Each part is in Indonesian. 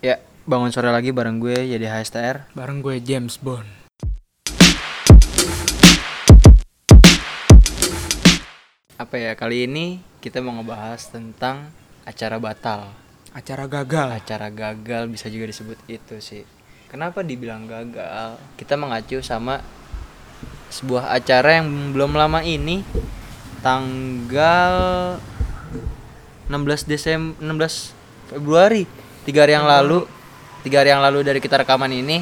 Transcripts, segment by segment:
Ya, bangun sore lagi bareng gue jadi HSTR. Bareng gue James Bond. Apa ya, kali ini kita mau ngebahas tentang acara batal. Acara gagal. Acara gagal bisa juga disebut itu sih. Kenapa dibilang gagal? Kita mengacu sama sebuah acara yang belum lama ini tanggal 16 Desember 16 Februari tiga hari yang lalu tiga hari yang lalu dari kita rekaman ini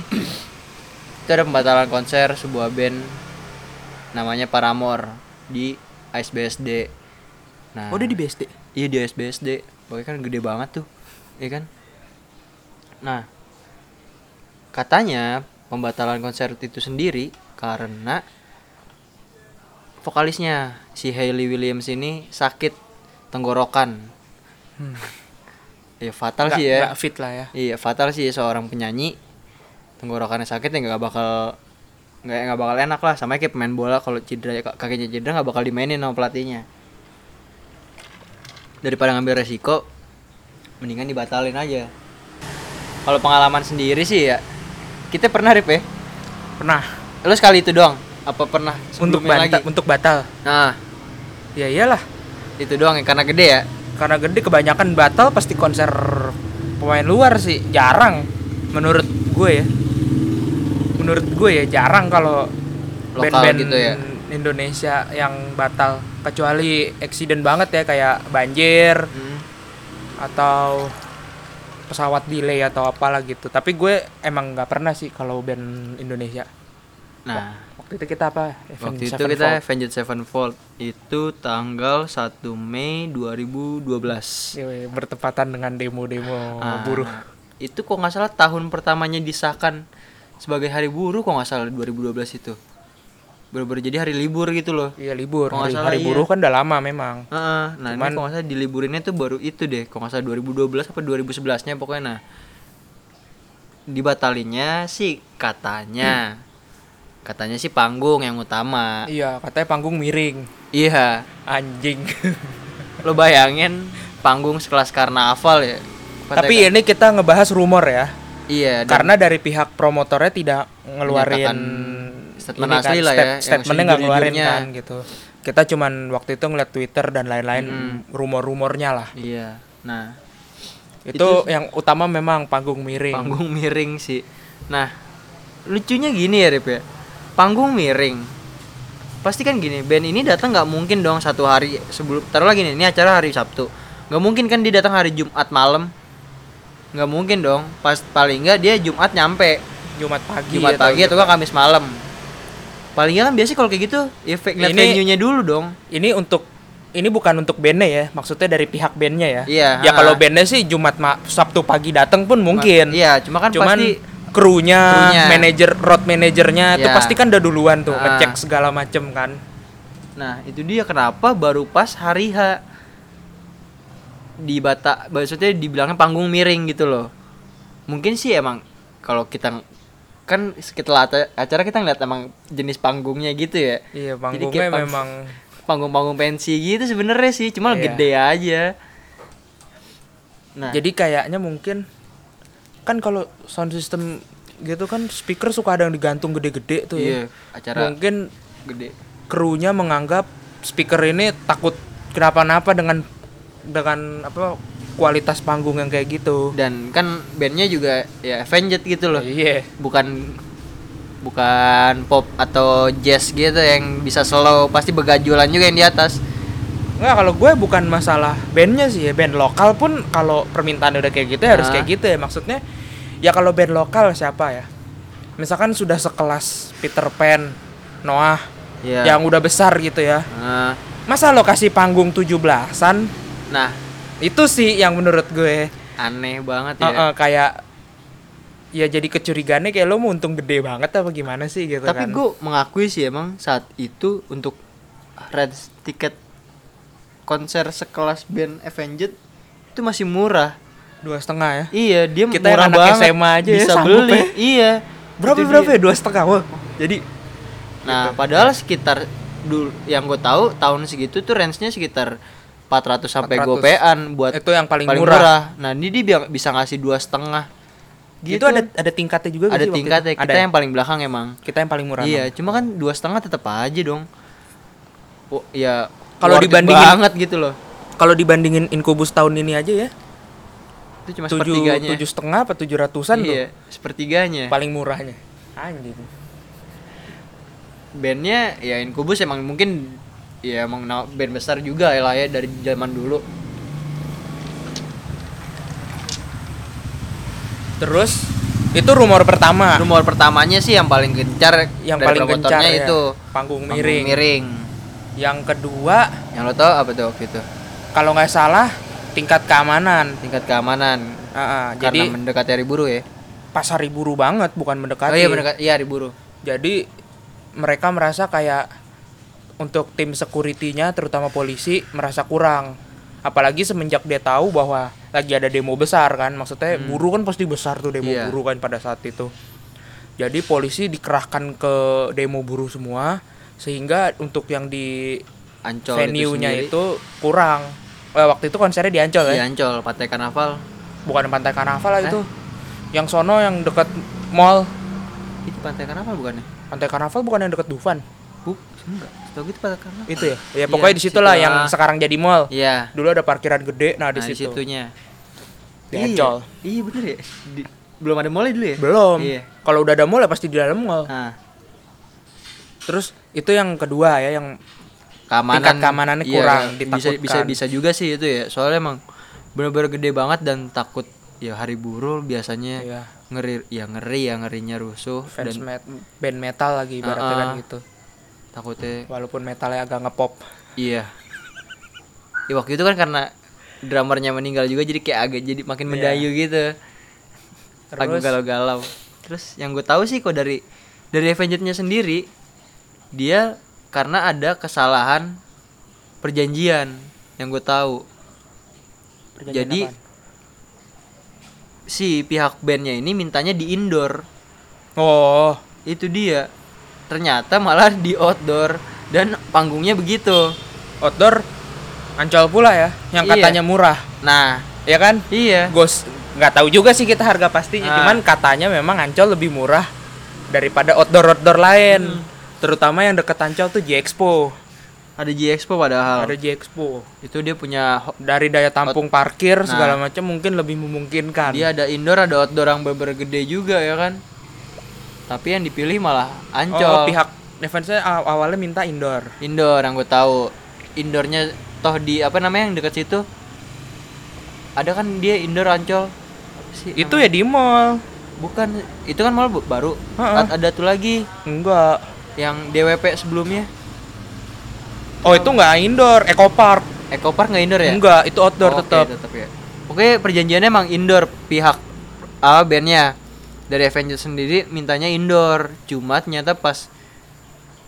itu ada pembatalan konser sebuah band namanya Paramore di ASBSD nah Oh, udah di BSD. iya di ASBSD pokoknya kan gede banget tuh iya kan nah katanya pembatalan konser itu sendiri karena vokalisnya si Hayley Williams ini sakit tenggorokan Hmm. Ya fatal Nggak- sih ya. nggak fit lah ya. Iya fatal sih seorang penyanyi. Tenggorokannya sakit ya nggak bakal nggak nggak bakal enak lah. Sama kayak pemain bola kalau cedera kakinya cedera nggak bakal dimainin sama pelatihnya. Daripada ngambil resiko mendingan dibatalin aja. Kalau pengalaman sendiri sih ya kita pernah Rip ya? Pernah. Lu sekali itu doang? Apa pernah untuk banta, lagi? untuk batal. nah. Ya iyalah. itu doang ya karena gede ya Karena gede kebanyakan batal pasti konser pemain luar sih jarang menurut gue ya. Menurut gue ya jarang kalau band-band gitu ya? Indonesia yang batal kecuali accident banget ya kayak banjir Hmm. atau pesawat delay atau apalah gitu. Tapi gue emang nggak pernah sih kalau band Indonesia. nah Waktu itu kita apa? Waktu Avenged itu kita Sevenfold. Avenged Sevenfold itu tanggal 1 Mei 2012. Yoi, bertepatan dengan demo-demo Ah, buruh. Itu kok nggak salah tahun pertamanya disahkan sebagai hari buruh kok nggak salah 2012 itu. Bener-bener jadi hari libur gitu loh. Iya libur. Nggak Hari, salah hari iya. buruh kan udah lama memang. Heeh, nah Cuman- ini kok nggak salah diliburinnya tuh baru itu deh. Kok nggak salah 2012 apa 2011-nya pokoknya nah. Dibatalinnya sih katanya. Katanya sih panggung yang utama. Iya, katanya panggung miring. Iya. Anjing. lo bayangin panggung sekelas karnaval ya Tapi ini kita ngebahas rumor ya. iya Karena dari pihak promotornya tidak ngeluarin statement ini asli lah ya, Statementnya nggak ngeluarin kan gitu. Kita cuman waktu itu ngeliat Twitter dan lain-lain Mm. rumor-rumornya lah. iya nah Itu, yang utama memang panggung miring. panggung miring sih nah lucunya gini ya Rip ya panggung miring. Pasti kan gini band ini datang nggak mungkin dong satu hari sebelum taruh lagi nih ini acara hari Sabtu. Nggak mungkin kan dia datang hari Jumat malam. Nggak mungkin dong pas paling nggak dia Jumat nyampe. Jumat pagi Jumat pagi atau nggak Kamis malam. Paling nggak kan biasanya kalau kayak gitu ya fake ngeliat Ini- venue-nya dulu dong. ini untuk ini bukan untuk bandnya ya maksudnya dari pihak bandnya ya. Iya, ya kalau bandnya sih Jumat ma Sabtu pagi datang pun mungkin. Iya, cuma kan cuman pasti krunya, Krunya. manajer road manajernya itu Iya. pasti kan udah duluan tuh Ha. ngecek segala macem kan Nah, itu dia kenapa baru pas hari H di Bata, maksudnya dibilangnya panggung miring gitu loh. Mungkin sih emang kalau kita kan setelah aca- acara kita ngeliat emang jenis panggungnya gitu ya. iya panggungnya pang- memang Panggung-panggung pensi gitu sebenarnya sih, cuma Iya. gede aja. Nah, jadi kayaknya mungkin kan kalau sound system gitu kan speaker suka ada yang digantung gede-gede tuh iya, ya acara mungkin gede. krunya menganggap speaker ini takut kenapa-napa dengan dengan apa kualitas panggung yang kayak gitu Dan kan bandnya juga ya Avenged gitu loh. iya bukan bukan pop atau jazz gitu yang bisa slow pasti begajulan juga yang di atas Nggak, kalau gue bukan masalah bandnya sih ya band lokal pun kalau permintaan udah kayak gitu ya harus Ah. kayak gitu ya maksudnya ya kalau band lokal siapa ya? Misalkan sudah sekelas Peter Pan Noah ya yang udah besar gitu ya. Nah, masa lokasi panggung 17-an nah. Itu sih yang menurut gue. Aneh banget ya. Eh, kayak ya jadi kecurigaannya kayak lo mau untung gede banget apa gimana sih gitu tapi kan? gue mengakui sih emang saat itu untuk red tiket konser sekelas band Avenged itu masih murah dua setengah ya iya dia Kita yang murah anak banget SMA aja ya bisa sanggup beli ya. iya berapa Itu berapa ya dua setengah wah jadi Nah, padahal sekitar dulu yang gue tahu tahun segitu tuh range-nya sekitar 400 sampai 400. gopean buat itu yang paling, paling murah. murah. Nah, ini dia bi- bisa ngasih dua setengah. Gitu. Itu ada ada tingkatnya juga ada tingkatnya kita Ada ya? yang paling belakang emang kita yang paling murah. iya emang. cuma kan dua setengah tetap aja dong oh, ya Kalau dibandingin- banget gitu loh Kalau dibandingin Inkubus tahun ini aja ya, itu cuma tujuh sepertiganya tujuh setengah apa tujuh ratusan tuh iya sepertiganya paling murahnya. Anjing. bandnya ya Incubus emang mungkin ya emang band besar juga ya lah ya dari zaman dulu Terus itu rumor pertama. rumor pertamanya sih yang paling gencar yang dari paling gencar ya, itu panggung panggung miring. miring Yang kedua, yang lo tau apa tuh waktu itu kalau nggak salah tingkat keamanan. tingkat keamanan Ah, ah, jadi jadi mendekati hari buruh ya pasar buru banget bukan mendekati. oh iya mendekat iya hari buruh Jadi mereka merasa kayak untuk tim security-nya terutama polisi merasa kurang. Apalagi semenjak dia tahu bahwa lagi ada demo besar kan. Maksudnya buruh kan pasti besar tuh demo Hmm. Iya. buruh kan pada saat itu. Jadi polisi dikerahkan ke demo buruh semua sehingga untuk yang di Ancol venue-nya itu, itu, kurang. Eh, waktu itu konsernya di Ancol ya. Iya, Ancol Pantai Karnaval Bukan Pantai Karnaval lah Eh? itu. Yang sono yang dekat mall. itu Pantai Karnaval bukannya Pantai Karnaval bukan yang dekat Dufan. Buk, enggak. Setahu gue itu Pantai Karnaval. Itu ya. Ya Iya, pokoknya di situlah yang sekarang jadi mall. Iya. Dulu ada parkiran gede, nah di Nah, di situ. situnya. Di Iya. Ancol. Iya bener ya. Di- belum ada mall dulu ya? Belum. Iya. Kalau udah ada mall ya pasti di dalam mall. Nah, Terus itu yang kedua ya yang keamanan Tingkat keamanannya iya, kurang, bisa ditakutkan. bisa bisa juga sih itu ya. Soalnya emang bener-bener gede banget dan takut ya hari buruh biasanya ya, ngeri ya ngeri ya ngerinya rusuh fans dan met- band metal lagi ibaratnya Ah, kan gitu. takutnya Walaupun metalnya agak ngepop. iya. Ya, waktu itu kan karena drummernya meninggal juga jadi kayak agak jadi makin Iya. mendayu gitu. Agak Terus galau-galau. Terus yang gue tahu sih kok dari dari Avengers-nya sendiri dia karena ada kesalahan perjanjian yang gue tahu. perjanjian Jadi apaan? si pihak bandnya ini mintanya di indoor. Oh, Itu dia. Ternyata malah di outdoor dan panggungnya begitu. outdoor Ancol pula ya, yang Iya. katanya murah. Nah, Ya kan? iya. Gos nggak tahu juga sih kita harga pastinya, Ah. cuman katanya memang Ancol lebih murah daripada outdoor-outdoor lain. Hmm. Terutama yang deket Ancol tuh J-Expo. Ada G Expo padahal. Ada J-Expo. Itu dia punya Dari daya tampung parkir Nah. segala macam mungkin lebih memungkinkan. dia ada indoor ada outdoor yang bener gede juga ya kan. Tapi yang dipilih malah oh, Ancol. pihak defense aw- awalnya minta indoor. indoor yang gue tahu. Indoornya toh di apa namanya yang dekat situ? Ada kan dia indoor Ancol. Sih Itu ya di mall. Bukan, itu kan bu- baru. Heeh. A- Ada tuh lagi Enggak. Yang DWP sebelumnya. Oh, itu enggak indoor, Eco Park. Eco Park nggak indoor ya? Enggak, itu outdoor Oh, tetap. Oke, tetap ya. Oke, perjanjiannya emang indoor pihak ah bandnya dari Avengers sendiri mintanya indoor. Cuma ternyata pas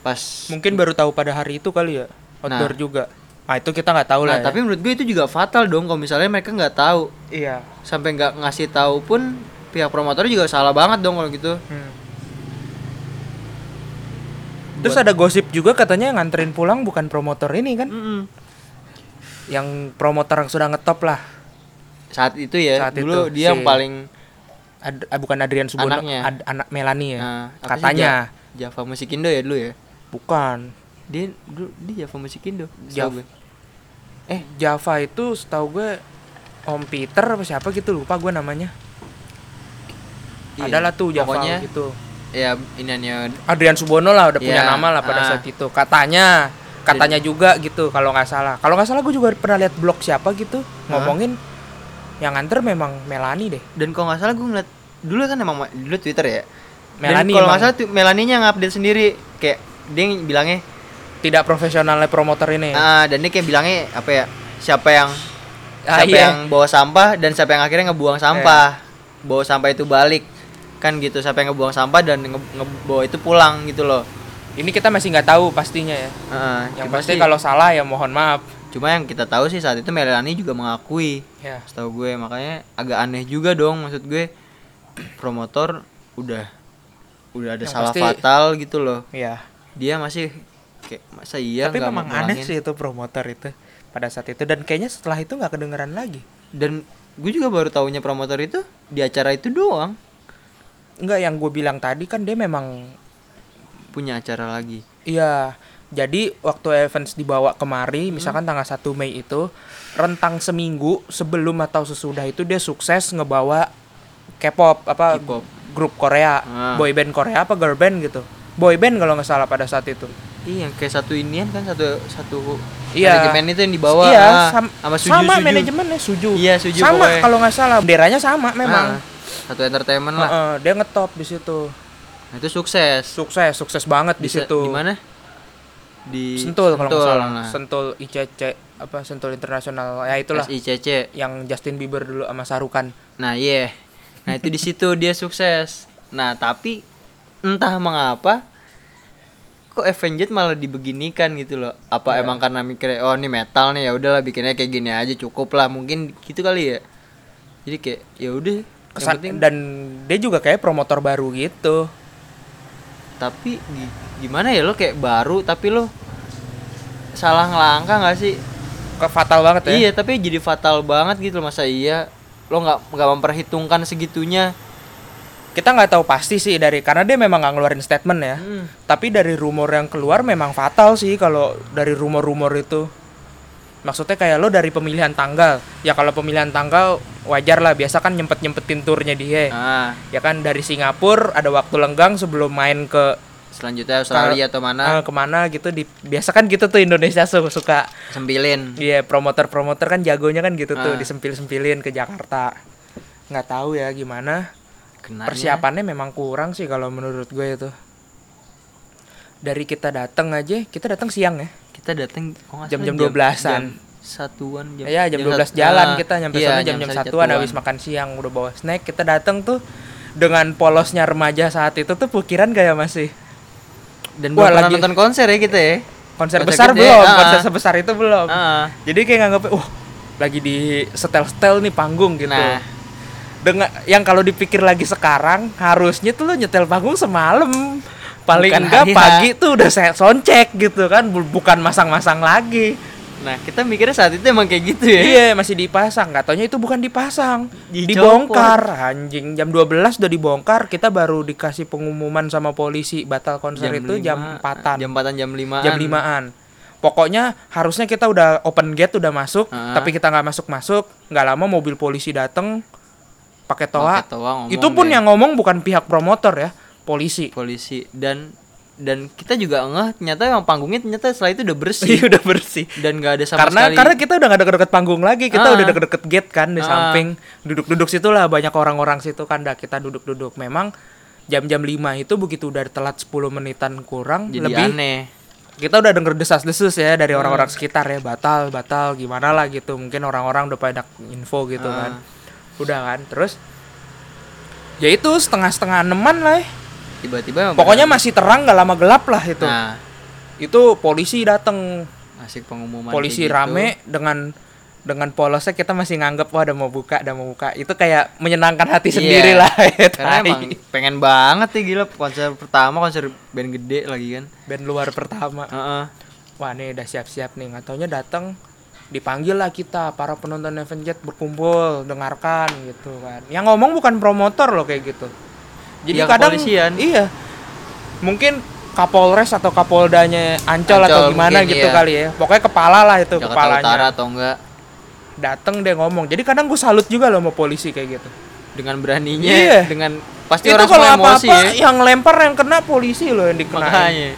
pas Mungkin baru tahu pada hari itu kali ya. Outdoor Nah. juga. Ah, itu kita nggak tahu Nah, lah. ya. tapi menurut gue itu juga fatal dong kalau misalnya mereka nggak tahu iya. sampai nggak ngasih tahu pun pihak promotor juga salah banget dong kalau gitu. Hmm. Terus ada gosip juga katanya yang nganterin pulang bukan promotor ini kan? Mm-mm. Yang promotor yang sudah ngetop lah. Saat itu ya, Saat dulu itu, dia yang si- paling Ad- ah, bukan Adrian Subono, Anaknya. ad- anak Melani ya. nah, katanya. Ja- Java Musikindo ya dulu ya. Bukan. Dia dulu dia Java Musikindo. Java. setahu gue. Eh, Java itu setahu gue Om Peter apa siapa gitu lupa gue namanya. Iya, Adalah tuh Java pokoknya gitu. Ya iniannya Adrian Subono lah udah punya Iya, nama lah pada ah. saat itu. Katanya, katanya juga gitu kalau nggak salah. Kalau nggak salah gue juga pernah lihat blog siapa gitu ngomongin yang nganter memang Melani deh. dan kalau nggak salah gue ngeliat dulu kan emang ma- dulu Twitter ya. Melani kalau nggak salah tuh Melaninya ngupdate sendiri kayak dia bilangnya Tidak profesionalnya promotor ini. ah dan dia kayak bilangnya apa ya siapa yang Ah, siapa iya. yang bawa sampah dan siapa yang akhirnya ngebuang sampah bawa sampah itu balik kan gitu siapa yang ngebuang sampah dan nge ngebawa itu pulang gitu loh Ini kita masih nggak tahu pastinya ya. Heeh, Yang pasti kalau salah ya mohon maaf. cuma yang kita tahu sih saat itu Melani juga mengakui Ya. setahu gue makanya agak aneh juga dong maksud gue promotor udah udah ada Yang salah pasti- fatal gitu loh Iya. dia masih kayak masa iya Tapi memang aneh sih itu promotor itu pada saat itu dan kayaknya setelah itu nggak kedengeran lagi. dan gue juga baru tahunya promotor itu di acara itu doang enggak yang gue bilang tadi kan dia memang punya acara lagi Iya, jadi waktu Evans dibawa kemari, Hmm. misalkan tanggal 1 Mei itu, rentang seminggu sebelum atau sesudah itu dia sukses ngebawa K-pop apa K-pop. grup Korea, Ah. boy band Korea apa girl band gitu. Boy band kalau nggak salah pada saat itu. iya kayak satu inian kan satu satu Iya. manajemen itu yang dibawa iya, ah, sam- sama suju sama suju manajemennya Suju. Iya, Suju Sama kalau nggak salah, benderanya sama memang. Ah, satu entertainment lah Heeh, dia ngetop di situ. nah, itu sukses Sukses, sukses banget di situ. di mana di Sentul kalau nggak salah. nah. Sentul ICC apa Sentul Internasional. Ya itulah. SICC yang Justin Bieber dulu sama Sarukan. Nah, iya. Nah, itu di situ dia sukses. Nah, tapi entah mengapa kok Avenged malah dibeginikan gitu loh. Apa Iya. emang karena mikir oh ini metal nih ya udahlah bikinnya kayak gini aja cukup lah. Mungkin gitu kali ya. Jadi kayak ya udah Kesan penting- dan dia juga kayak promotor baru gitu. tapi gi- gimana ya lo kayak baru tapi lo salah ngelangkah nggak sih? Ke fatal banget ya. Iya, tapi jadi fatal banget gitu masa iya lo nggak nggak memperhitungkan segitunya. Kita nggak tahu pasti sih dari karena dia memang nggak ngeluarin statement ya. Hmm. Tapi dari rumor yang keluar memang fatal sih kalau dari rumor-rumor itu. Maksudnya kayak lo dari pemilihan tanggal. Ya kalau pemilihan tanggal wajar lah biasa kan nyempet-nyempetin turnya dia. Nah, Ya kan dari Singapura ada waktu lenggang sebelum main ke selanjutnya Australia atau mana? eh, ke mana gitu di biasa kan gitu tuh Indonesia su- suka Sempilin. Iya, promoter-promoter kan jagonya kan gitu tuh, Ah. disempil-sempilin ke Jakarta. Nggak tahu ya gimana. Kenanya, Persiapannya memang kurang sih kalau menurut gue itu. Dari kita datang aja, kita datang siang ya. kita datang oh, nggak Jam-jam salah 12-an. jam satuan jam Iya, jam 12 sat- jalan ah, kita nyampe iya, sana jam-jam nyampe satuan habis makan siang udah bawa snack. Kita datang tuh dengan polosnya remaja saat itu tuh pikiran kayak masih dan Wah, lagi- nonton konser ya kita ya konser Konser besar gede, belum, ah. konser sebesar itu belum. Ah, Jadi kayak nganggep, wah lagi di setel-setel nih panggung gitu. Nah. Dengan yang kalau dipikir lagi sekarang harusnya tuh lo nyetel panggung semalam. Paling Bukan enggak hari pagi tuh udah saya soundcheck gitu kan, bu- bukan masang-masang lagi. nah kita mikirnya saat itu emang kayak gitu ya Iya, masih dipasang. Nggak taunya itu bukan dipasang. Dibongkar anjing. Jam 12 udah dibongkar, kita baru dikasih pengumuman sama polisi batal konser itu jam 4-an. jam empatan jam limaan jam 5-an. Pokoknya harusnya kita udah open gate udah masuk, Ah. tapi kita nggak masuk-masuk, nggak lama mobil polisi dateng pakai toa. Pakai toa Itu pun deh. yang ngomong bukan pihak promotor ya, polisi. polisi dan dan kita juga ngeh ternyata emang panggungnya ternyata setelah itu udah bersih Iya udah bersih. dan nggak ada sama karena sekali karena kita udah gak deket-deket panggung lagi, kita Ah. udah deket-deket gate kan di Ah. samping. Duduk-duduk situlah banyak orang-orang situ kan dah kita duduk-duduk. Memang jam-jam 5 itu begitu udah telat 10 menitan kurang jadi lebih aneh kita udah denger desas-desus ya dari orang-orang sekitar ya batal batal gimana lah gitu mungkin orang-orang udah pada info gitu Ah. kan udah kan terus ya itu setengah-setengah eneman lah ya. Tiba-tiba pokoknya beneran- masih terang gak lama gelap lah itu. Nah. Itu polisi dateng. Asik pengumuman polisi gitu. rame dengan dengan polosnya kita masih nganggep wah udah mau buka udah mau buka. Itu kayak menyenangkan hati Iya. sendiri lah ya, karena emang pengen banget ya gila. Konser pertama konser band gede lagi kan. Band luar pertama. Heeh. wah nih udah siap-siap nih. Nggak taunya datang dipanggil lah kita para penonton Avenged berkumpul dengarkan gitu kan. Yang ngomong bukan promotor loh kayak gitu jadi Iya, kadang kepolisian. iya. Mungkin Kapolres atau Kapoldanya Ancol, Ancol atau gimana mungkin, gitu iya. kali ya. Pokoknya kepala lah itu Jakarta kepalanya. Utara atau enggak. Dateng dia ngomong. Jadi kadang gue salut juga loh sama polisi kayak gitu. Dengan beraninya Iya. dengan pasti itu orang kalau emosi apa-apa ya. yang lempar yang kena polisi loh yang dikenain. Makanya.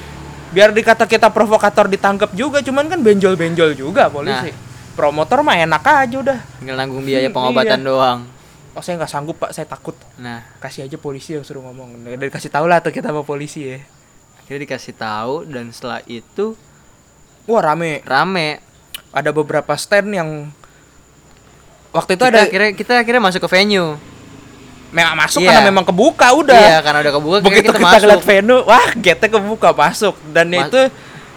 Biar dikata kita provokator ditangkap juga cuman kan benjol-benjol juga polisi. Nah. promotor mah enak aja udah. Tinggal nanggung biaya Hmm, pengobatan iya. doang oh saya nggak sanggup pak. Saya takut. Nah. Kasih aja polisi yang suruh ngomong. Udah dikasih tahu lah tuh kita sama polisi ya. Akhirnya dikasih tahu dan setelah itu wah rame. Rame. Ada beberapa stand yang waktu itu kita ada akhirnya kita akhirnya masuk ke venue. Memang masuk Iya. karena memang kebuka udah. Iya karena udah kebuka begitu kita, kita, masuk. ngeliat venue wah gate kebuka masuk. Dan Mas- itu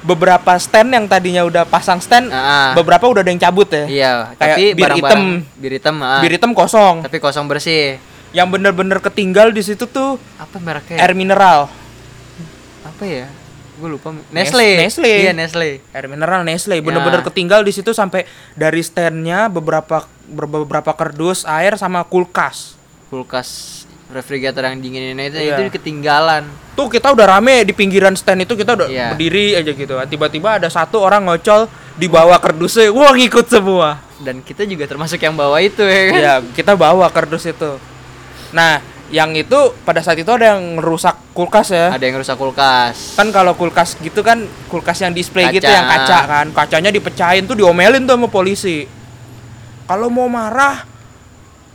beberapa stand yang tadinya udah pasang stand ah. beberapa udah ada yang cabut ya. Iya Kayak tapi bir hitam. bir hitam ah. bir hitam kosong. Tapi kosong bersih. Yang bener-bener ketinggal di situ tuh apa mereknya air mineral. Apa ya? Gue lupa. Nestle. Nestle. iya Nestle. Air mineral Nestle. Bener-bener Ya. ketinggal di situ sampai dari standnya beberapa ber- beberapa kardus air sama kulkas. Kulkas refrigerator yang dinginin itu Iya. itu ketinggalan Tuh kita udah rame di pinggiran stand itu kita udah Iya. berdiri aja gitu. Tiba-tiba ada satu orang ngocol di bawah kardusnya, wah ngikut semua. dan kita juga termasuk yang bawa itu ya kan Iya, kita bawa kardus itu. Nah, yang itu pada saat itu ada yang rusak kulkas ya. ada yang rusak kulkas Kan kalau kulkas gitu kan kulkas yang display gitu Kaca. yang kaca kan, kacanya dipecahin tuh diomelin tuh sama polisi. Kalau mau marah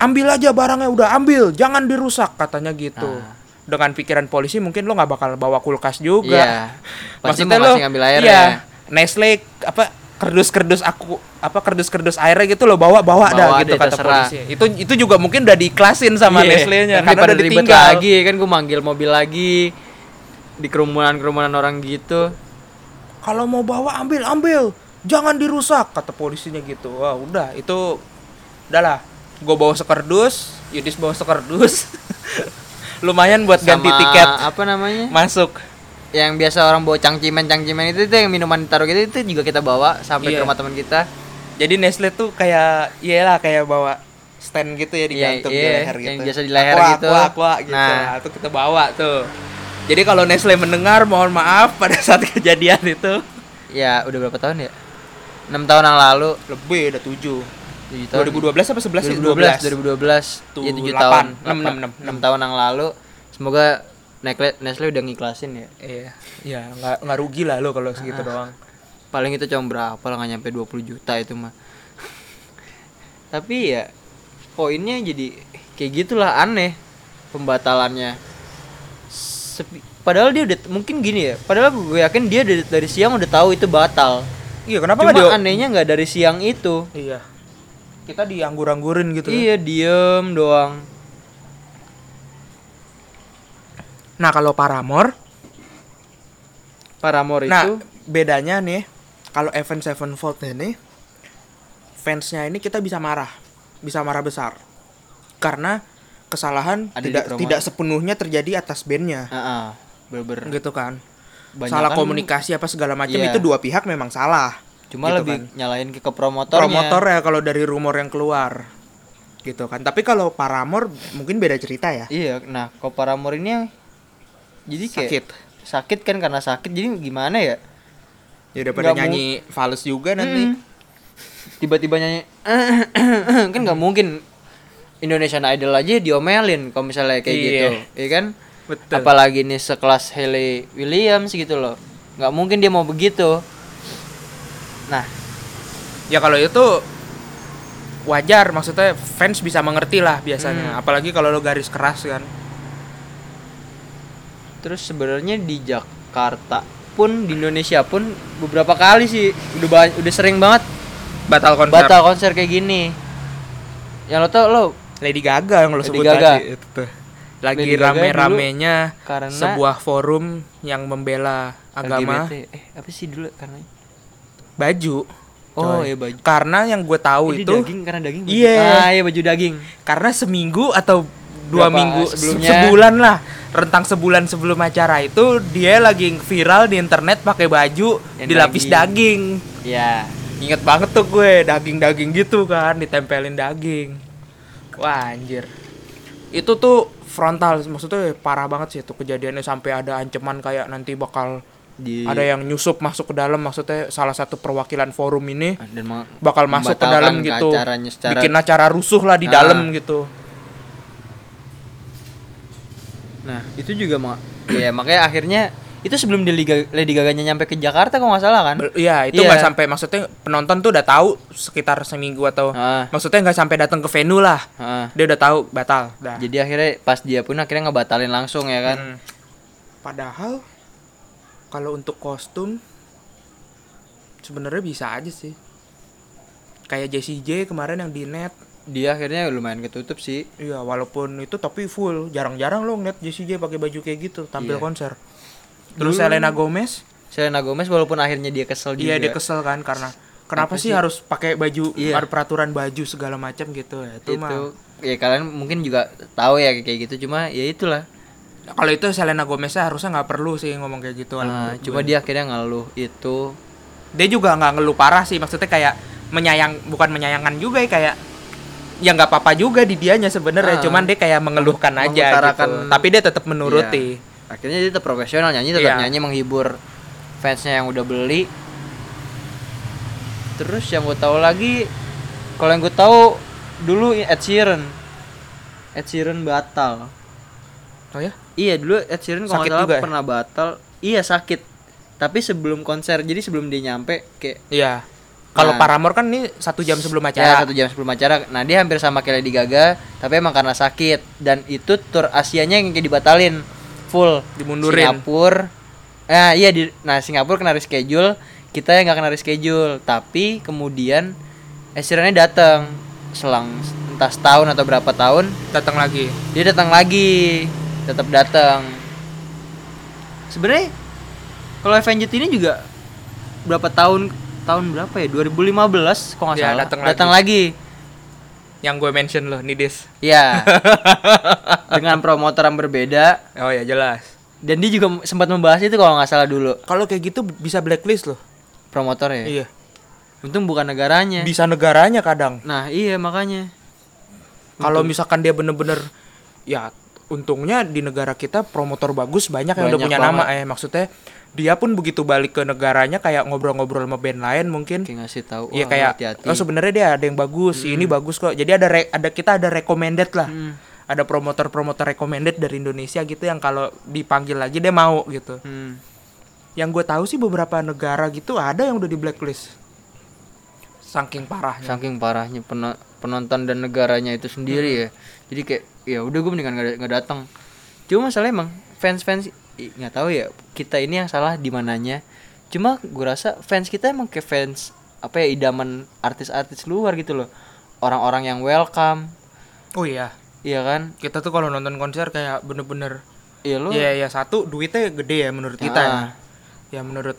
ambil aja barangnya udah ambil, jangan dirusak katanya gitu. Ah. Dengan pikiran polisi mungkin lo nggak bakal bawa kulkas juga. iya pasti Maksudnya lo ngambil air iya, ya Nestle apa kerdus-kerdus aku apa kerdus-kerdus airnya gitu lo bawa bawa, Bawa ada gitu deh, kata terserah. polisi. Itu itu juga mungkin udah diiklasin sama Iya, Nestle-nya karena udah ditinggal. lagi kan gue manggil mobil lagi di kerumunan kerumunan orang gitu Kalau mau bawa ambil ambil, jangan dirusak kata polisinya gitu. Wah, udah itu udahlah. Gue bawa sekerdus, Yudis bawa sekerdus. Lumayan buat ganti Sama tiket apa namanya masuk. yang biasa orang bawa cangcimen cangcimen itu itu yang minuman ditaruh gitu itu juga kita bawa sampai Iya. ke rumah teman kita Jadi Nestle tuh kayak iyalah kayak bawa stand gitu ya digantung di iya, leher gitu. yang biasa di leher Aqua, gitu. Aqua, aqua gitu. Nah. Nah, itu kita bawa tuh. Jadi kalau Nestle mendengar mohon maaf pada saat kejadian itu ya udah berapa tahun ya enam tahun yang lalu lebih udah 7. tujuh 2012 apa 11 sih? 2012 2012 Tuh, ya tujuh delapan. tahun Enam, enam, enam. enam tahun yang lalu semoga Nestle Nestle udah ngiklasin ya Iya. Ya, nggak nggak rugi lah lo kalau segitu doang. paling itu cuma berapa lah nggak nyampe 20 juta itu mah tapi ya poinnya jadi kayak gitulah aneh pembatalannya Sepi- padahal dia udah mungkin gini ya padahal gue yakin dia dari, dari siang udah tahu itu batal Iya, kenapa cuma nggak dia? anehnya nggak dari siang itu Iya. Kita dianggur-anggurin gitu. iya diem doang Nah, kalau Paramore, Paramore nah itu bedanya nih kalau Event Sevenfold ini fansnya ini kita bisa marah, bisa marah besar. Karena kesalahan Ada tidak tidak sepenuhnya terjadi atas bandnya. ah ah, bener-bener gitu kan Banyak salah kan- komunikasi apa segala macam Iya. itu dua pihak memang salah cuma gitu lebih kan. nyalain ke, ke promotornya promotor ya kalau dari rumor yang keluar. Gitu kan. Tapi kalau Paramore mungkin beda cerita ya. Iya nah kalau Paramore ini jadi kayak sakit. Sakit kan karena sakit jadi gimana ya? Ya Nggak mu- nyanyi fals juga nanti. Mm. tiba-tiba nyanyi kan nggak mungkin Indonesian Idol aja diomelin kalau misalnya kayak Iya. gitu ya kan? Betul. Apalagi nih sekelas Hailey Williams gitu loh. Nggak mungkin dia mau begitu nah ya kalau itu wajar maksudnya fans bisa mengerti lah biasanya Hmm. apalagi kalau lo garis keras kan terus sebenarnya di Jakarta pun di Indonesia pun beberapa kali sih udah udah sering banget batal konser batal konser kayak gini yang lo tau lo Lady Gaga yang lo Lady sebut Gaga. tadi itu tuh lagi rame-ramenya karena sebuah forum yang membela agama LGBT. eh apa sih dulu karena baju oh Coy. ya baju karena yang gue tahu Ini itu daging karena daging baju- Iya. ah iya baju daging karena seminggu atau dua Berapa minggu sebelumnya? se- sebulan lah rentang sebulan sebelum acara itu dia lagi viral di internet pakai baju Yang dilapis daging. ya Ingat banget tuh gue daging-daging gitu kan ditempelin daging. Wah anjir. Itu tuh frontal maksudnya parah banget sih itu kejadiannya sampai ada ancaman kayak nanti bakal di ada yang nyusup masuk ke dalam maksudnya salah satu perwakilan forum ini dan meng- bakal masuk ke dalam ke gitu secara bikin acara rusuh lah di Ah. dalam gitu nah itu juga mak ya makanya akhirnya itu sebelum di Liga Lady Gaga-nya nyampe ke Jakarta kok nggak salah kan Iya itu Iya. nggak sampai maksudnya penonton tuh udah tahu sekitar seminggu atau Ah. maksudnya nggak sampai datang ke venue lah Ah. dia udah tahu batal dah jadi akhirnya pas dia pun akhirnya ngebatalin langsung ya kan Hmm. padahal kalau untuk kostum sebenarnya bisa aja sih. Kayak Jessie J kemarin yang di net. Dia akhirnya lumayan ketutup sih. Iya walaupun itu tapi full. Jarang-jarang lo ngeliat Jessie J pakai baju kayak gitu tampil Iya. konser. Terus Dulu- Selena Gomez? Selena Gomez walaupun akhirnya dia kesel juga. iya dia kesel kan karena kenapa Apa sih sih? harus pakai baju Iya. ada peraturan baju segala macam gitu? Ya itu, itu mah ya kalian mungkin juga tahu ya kayak gitu cuma ya itulah kalau itu Selena Gomez harusnya nggak perlu sih ngomong kayak gitu Nah, cuma dia akhirnya ngeluh itu dia juga nggak ngeluh parah sih maksudnya kayak menyayang bukan menyayangkan juga ya kayak ya nggak apa-apa juga di dianya sebenarnya Ah. cuman dia kayak mengeluhkan aja gitu tapi dia tetap menuruti Iya. akhirnya dia tetap profesional nyanyi tetap Iya. nyanyi menghibur fansnya yang udah beli terus yang gue tahu lagi kalau yang gue tahu dulu Ed Sheeran Ed Sheeran batal oh ya? Iya dulu Ed Sheeran kalau Sakit nggak salah juga ya? pernah batal. Iya sakit. Tapi sebelum konser jadi sebelum dia nyampe kayak iya. Kalau Nah. Paramore kan ini satu jam sebelum ya acara. satu jam sebelum acara. Nah dia hampir sama kayak Lady Gaga tapi emang karena sakit. Dan itu tour Asianya yang kayak dibatalin. Full. Dimundurin. Singapura. Nah iya di nah Singapura kena reschedule. Kita yang nggak kena reschedule. Tapi kemudian Esiranya datang. Selang entah setahun atau berapa tahun datang lagi. dia datang lagi tetap datang. Sebenarnya kalau Avenged ini juga berapa tahun tahun berapa ya? 2015 kok nggak Ya, salah? datang datang lagi. yang gue mention loh Nidis. Ya dengan promotor yang berbeda. Oh ya jelas. Dan dia juga sempat membahas itu kalau nggak salah dulu. Kalau kayak gitu bisa blacklist loh. Promotornya iya. Untung bukan negaranya. Bisa negaranya kadang. Nah iya makanya. Kalau misalkan dia bener-bener ya untungnya di negara kita promotor bagus banyak yang udah Banyak punya nama banget. eh maksudnya dia pun begitu balik ke negaranya kayak ngobrol-ngobrol sama band lain mungkin kayak ngasih tahu "Wah, kayak hati-hati." oh sebenarnya dia ada yang bagus, ini bagus kok. Jadi ada re- ada kita ada recommended lah. Hmm. Ada promotor-promotor recommended dari Indonesia gitu yang kalau dipanggil lagi dia mau gitu. Hmm. Yang gue tahu sih beberapa negara gitu ada yang udah di blacklist. Saking parahnya. saking parahnya peno- penonton dan negaranya itu sendiri ya jadi kayak ya udah gue mendingan nggak nggak datang cuma masalah emang fans fans nggak tahu ya kita ini yang salah di mananya. Cuma gue rasa fans kita emang kayak fans apa ya idaman artis-artis luar gitu loh. Orang-orang yang welcome. Oh iya, iya kan? Kita tuh kalau nonton konser kayak bener-bener iya lo Iya ya satu duitnya gede ya menurut kita ya. Ya menurut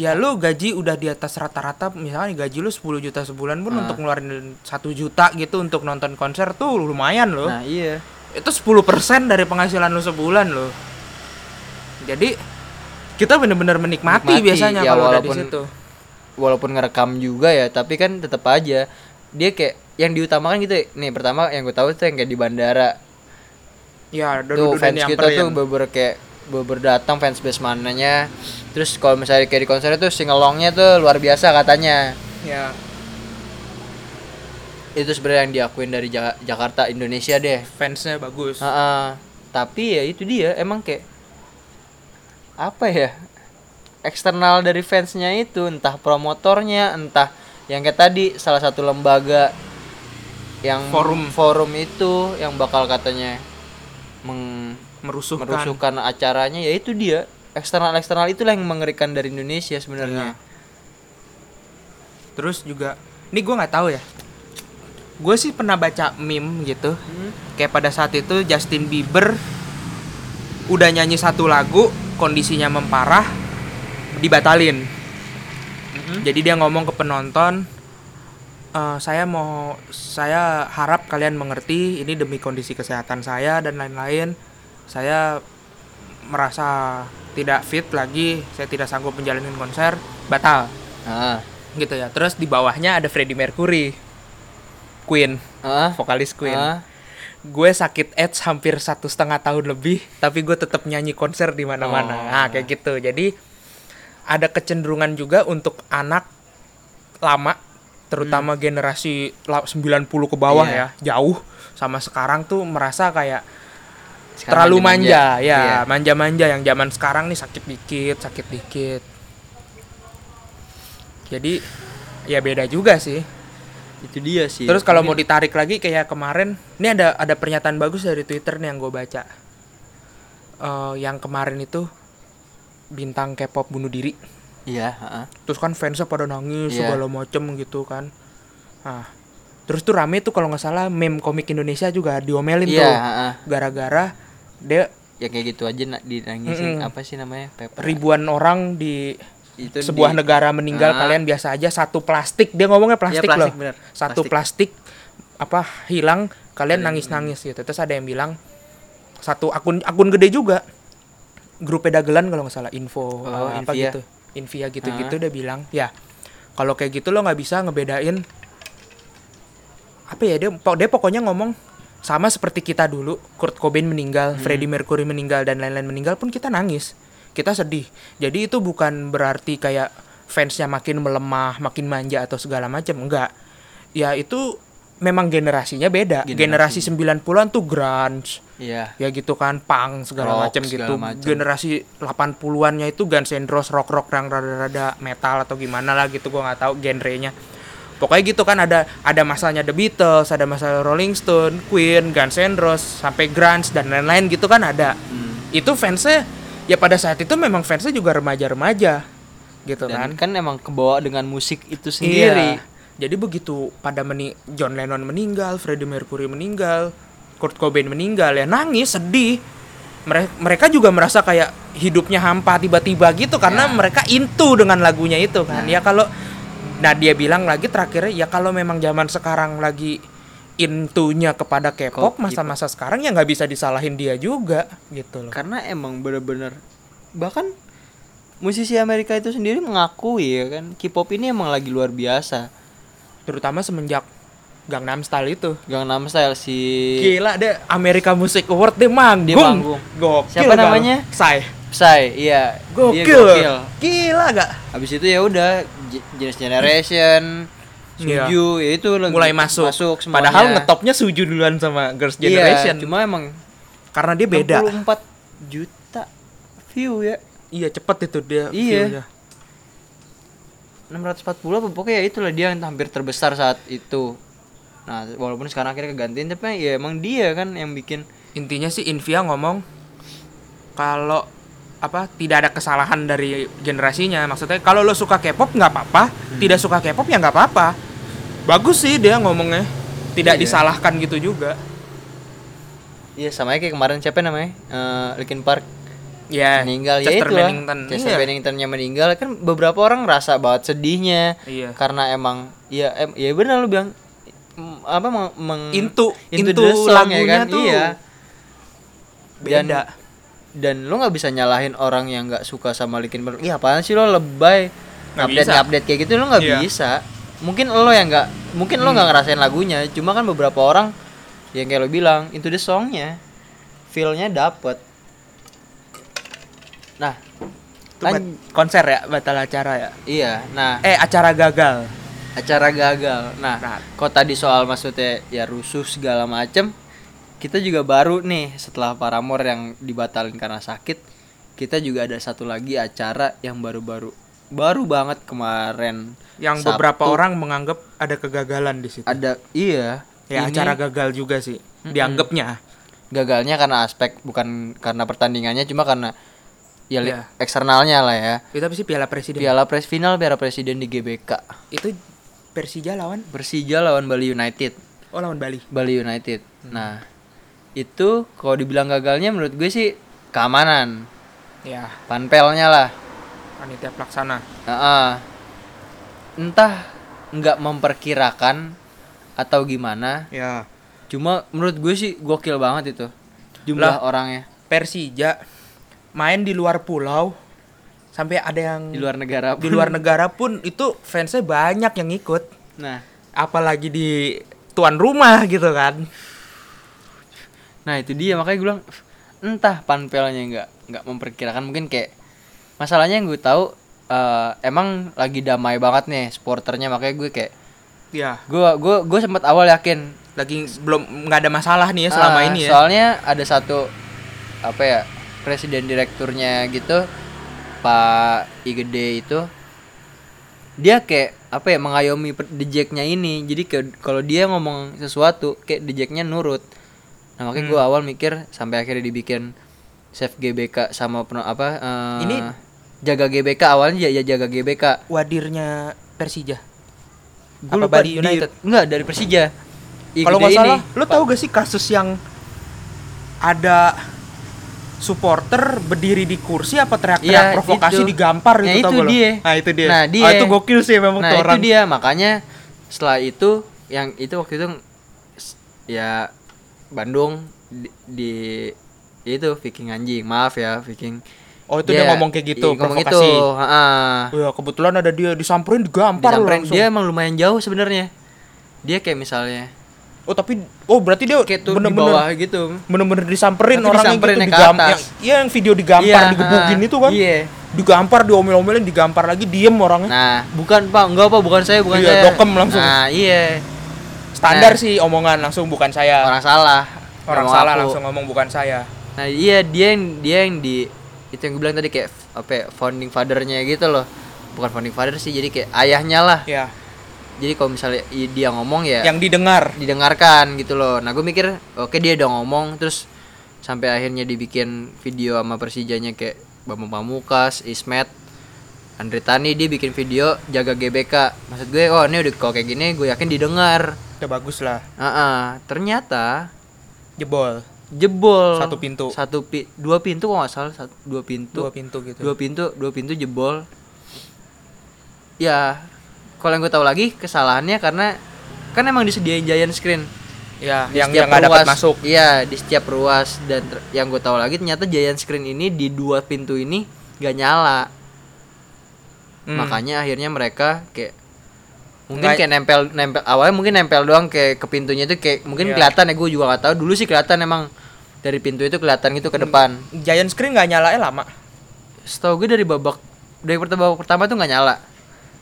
Ya lu gaji udah di atas rata-rata misalnya gaji lu 10 juta sebulan pun Ah. untuk ngeluarin satu juta gitu untuk nonton konser tuh lumayan loh. nah iya Itu 10% dari penghasilan lu sebulan loh. Jadi kita bener-bener menikmati, Menikmati, biasanya ya, kalau udah di walaupun- situ. walaupun ngerekam juga ya tapi kan tetap aja dia kayak yang diutamakan gitu ya. nih pertama yang gue tahu tuh yang kayak di bandara Ya, tuh fans kita tuh beber kayak beber datang fans base mananya terus kalau misalnya kayak di konser itu singelongnya tuh luar biasa katanya ya itu sebenarnya yang diakuin dari Ja- Jakarta Indonesia deh fansnya bagus. Ha-ha. tapi ya itu dia emang kayak apa ya eksternal dari fansnya itu entah promotornya entah yang kayak tadi salah satu lembaga yang Forum. forum itu yang bakal katanya meng Merusuhkan. merusuhkan acaranya ya itu dia eksternal eksternal itulah yang mengerikan dari Indonesia sebenarnya Terus juga, ini gue nggak tahu ya. Gue sih pernah baca meme gitu. Kayak pada saat itu Justin Bieber udah nyanyi satu lagu, kondisinya memparah, dibatalin. Jadi dia ngomong ke penonton, "Eh, saya mau, saya harap kalian mengerti ini demi kondisi kesehatan saya dan lain-lain. Saya merasa tidak fit lagi, saya tidak sanggup menjalani konser, batal." ah gitu ya terus di bawahnya ada Freddie Mercury Queen ah vokalis Queen ah gue sakit AIDS hampir satu setengah tahun lebih tapi gue tetap nyanyi konser di mana-mana Oh. nah kayak gitu jadi ada kecenderungan juga untuk anak lama terutama generasi la- 90 ke bawah Hmm. Iya. ya jauh sama sekarang tuh merasa kayak Sekarang terlalu manja, manja-manja. ya. Iya. manja-manja yang zaman sekarang nih sakit dikit sakit dikit. Jadi ya beda juga sih. Itu dia sih. Terus kalau mau ditarik lagi kayak kemarin ini ada ada pernyataan bagus dari twitter nih yang gue baca. Eh, yang kemarin itu bintang K-pop bunuh diri. Iya ah terus kan fansnya pada nangis Iya. segala macem gitu kan. Nah terus tuh rame tuh kalau nggak salah meme komik Indonesia juga diomelin iya tuh. ah gara-gara dia ya kayak gitu aja nak dinangisin Mm-mm. apa sih namanya Pepper ribuan orang di itu sebuah di- negara meninggal Ah. kalian biasa aja satu plastik dia ngomongnya plastik, Iya, plastik, loh bener. satu plastik. apa hilang kalian nangis nangis gitu terus ada yang bilang satu akun akun gede juga grup dagelan kalau nggak salah info Oh, apa Invia. gitu Invia gitu gitu udah bilang ya kalau kayak gitu lo nggak bisa ngebedain apa ya dia dia pokoknya ngomong sama seperti kita dulu Kurt Cobain meninggal, Freddie Mercury meninggal dan lain-lain meninggal pun kita nangis. Kita sedih. Jadi itu bukan berarti kayak fansnya makin melemah, makin manja atau segala macam, enggak. Ya itu memang generasinya beda. Generasi. Generasi 90-an tuh grunge, Iya. ya gitu kan punk segala macam gitu macem. generasi 80-annya itu Guns N' Roses rock rock yang rada-rada metal atau gimana lah gitu gua nggak tahu genrenya pokoknya gitu kan ada ada masanya The Beatles ada masalah Rolling Stone Queen Guns N' Roses sampai grunge dan lain-lain gitu kan ada Hmm. itu fansnya ya pada saat itu memang fansnya juga remaja-remaja gitu Dan kan kan emang kebawa dengan musik itu sendiri. Iya. Jadi begitu pada meni John Lennon meninggal, Freddie Mercury meninggal, Kurt Cobain meninggal ya nangis, sedih. Mereka mereka juga merasa kayak hidupnya hampa tiba-tiba gitu karena Ya. mereka into dengan lagunya itu kan. Nah. Ya kalau nah dia bilang lagi terakhirnya ya kalau memang zaman sekarang lagi intunya kepada K-pop Kok masa-masa sekarang ya nggak bisa disalahin dia juga gitu loh. Karena emang bener-bener bahkan musisi Amerika itu sendiri mengakui ya kan K-pop ini emang lagi luar biasa. Terutama semenjak Gangnam Style itu. Gangnam Style si Gila deh Amerika Music Award dia manggung. Dia manggung. Gokil Siapa namanya? Psy. Psy, iya. Dia Gokil. gokil. Gila gak? Habis itu ya udah Jenis Generation, Iya. Suju, ya itu Mulai masuk. Masuk semuanya. Padahal ngetopnya Suju duluan sama Girls' Iya, Generation. cuma emang Karena dia beda. 64 juta view ya. Iya cepet itu dia. Iya. view-nya. 640 apa pokoknya ya itulah dia yang hampir terbesar saat itu. Nah, walaupun sekarang akhirnya kegantiin tapi ya emang dia kan yang bikin Intinya sih Invia ngomong kalau apa tidak ada kesalahan dari generasinya. Maksudnya kalau lo suka K-pop nggak apa-apa, Hmm. tidak suka K-pop ya nggak apa-apa. Bagus sih dia ngomongnya. Tidak Iya. disalahkan gitu juga. Iya sama aja kayak kemarin siapa namanya? Eh Linkin Park Ya. meninggal ya Chester itu lah. Bennington. Chester Iya. Benningtonnya meninggal kan beberapa orang rasa banget sedihnya Iya. karena emang ya em, ya benar lu bilang apa meng, meng- Into- into into the song ya lagunya kan tuh iya Beda. dan lu nggak bisa nyalahin orang yang nggak suka sama Linkin Park iya apaan sih lo lebay Nggak update bisa. update kayak gitu lo nggak. Hmm. bisa mungkin lo yang nggak mungkin lo nggak ngerasain lagunya cuma kan beberapa orang yang kayak lo bilang into the songnya feelnya dapet nah Itu lan- bat- konser ya, batal acara ya. iya nah Eh, acara gagal. acara gagal nah Nah. kok tadi soal maksudnya ya rusuh segala macem kita juga baru nih setelah Paramore yang dibatalin karena sakit kita juga ada satu lagi acara yang baru-baru baru banget kemarin Yang Sabtu. beberapa orang menganggap ada kegagalan di situ. ada iya ya, ini acara gagal juga sih. Dianggapnya. gagalnya karena aspek bukan karena pertandingannya cuma karena ya Iya. eksternalnya lah ya Itu apa sih Piala Presiden? Piala Pres final Piala Presiden di GBK Itu Persija lawan Persija lawan Bali United Oh lawan Bali. Bali United. Nah, itu kalau dibilang gagalnya menurut gue sih keamanan, Ya, panpelnya lah. panitia pelaksana. Heeh. Entah nggak memperkirakan atau gimana. Ya. Cuma menurut gue sih gokil banget itu jumlah Lah. orangnya Persija main di luar pulau sampai ada yang di luar negara. di pun. luar negara pun itu fansnya banyak yang ikut. Nah, Apalagi di tuan rumah gitu kan. Nah itu dia. Makanya gue bilang entah panpelnya nggak nggak memperkirakan. Mungkin kayak masalahnya yang gue tahu eh, emang lagi damai banget nih supporternya makanya gue kayak Ya, gue gue gue sempat awal yakin. Lagi belum nggak ada masalah nih ya selama Ah, ini ya. Soalnya ada satu apa ya presiden direkturnya gitu Pak Igede itu dia kayak apa ya mengayomi dejeknya ini. Jadi kalau dia ngomong sesuatu kayak dejeknya nurut nah makanya Hmm. gue awal mikir sampai akhirnya dibikin save GBK sama peno- apa eh, Ini jaga GBK awalnya ya, ya jaga GBK Wadirnya Persija. Gua Apa Bali di- United? enggak dari Persija Kalau nggak ini. salah, lo tahu gak sih kasus yang ada supporter berdiri di kursi apa teriak-teriak Iya, provokasi itu. digampar Nah, itu, tau itu lo? dia. Nah itu dia. Nah, dia. Ah, itu gokil sih memang nah itu orang. dia makanya setelah itu yang itu waktu itu ya Bandung di, di itu Viking anjing maaf ya Viking Oh itu dia, ngomong kayak gitu, iya, ngomong itu provokasi. heeh. Oh, ya, kebetulan ada dia disamperin digampar Disamperin. langsung. dia emang lumayan jauh sebenarnya dia kayak misalnya Oh tapi oh berarti dia kayak tuh di bawah gitu bener-bener disamperin disamperin gitu ke digam- atas. yang, iya yang video digampar Iya, digebukin ah, itu kan iya digampar diomel-omelin digampar lagi diem orangnya nah bukan pak enggak pak bukan saya bukan Iya, saya dokem langsung. nah iya standar nah. sih omongan langsung bukan saya. Orang salah. Orang salah aku. langsung ngomong bukan saya. Nah iya dia yang dia yang di itu yang gue bilang tadi kayak apa ya, founding fathernya gitu loh. Bukan founding father sih jadi kayak ayahnya lah. Ya jadi kalau misalnya dia ngomong ya yang didengar. didengarkan gitu loh. Nah gue mikir oke dia udah ngomong terus sampai akhirnya dibikin video sama Persijanya kayak Bambang Pamukas, Ismet, Andre Tani dia bikin video jaga GBK. Maksud gue oh ini udah kalau kayak gini gue yakin didengar udah bagus lah. Ah, ah. ternyata jebol. jebol. Satu pintu. satu pi dua pintu kok nggak salah satu, dua pintu. Dua pintu gitu. Dua pintu dua pintu jebol. Ya kalau yang gue tahu lagi kesalahannya karena kan emang disediain giant screen. Ya di yang yang nggak dapat masuk. Iya di setiap ruas. Dan yang gue tahu lagi ternyata giant screen ini di dua pintu ini gak nyala. Hmm. makanya akhirnya mereka kayak mungkin Nggak- kayak nempel nempel awalnya mungkin nempel doang kayak ke pintunya itu kayak mungkin Iya. kelihatan ya gue juga gak tahu. Dulu sih kelihatan emang dari pintu itu kelihatan gitu ke depan. giant screen nggak nyalain lama? Setahu gue dari babak dari pertama babak pertama tuh nggak nyala.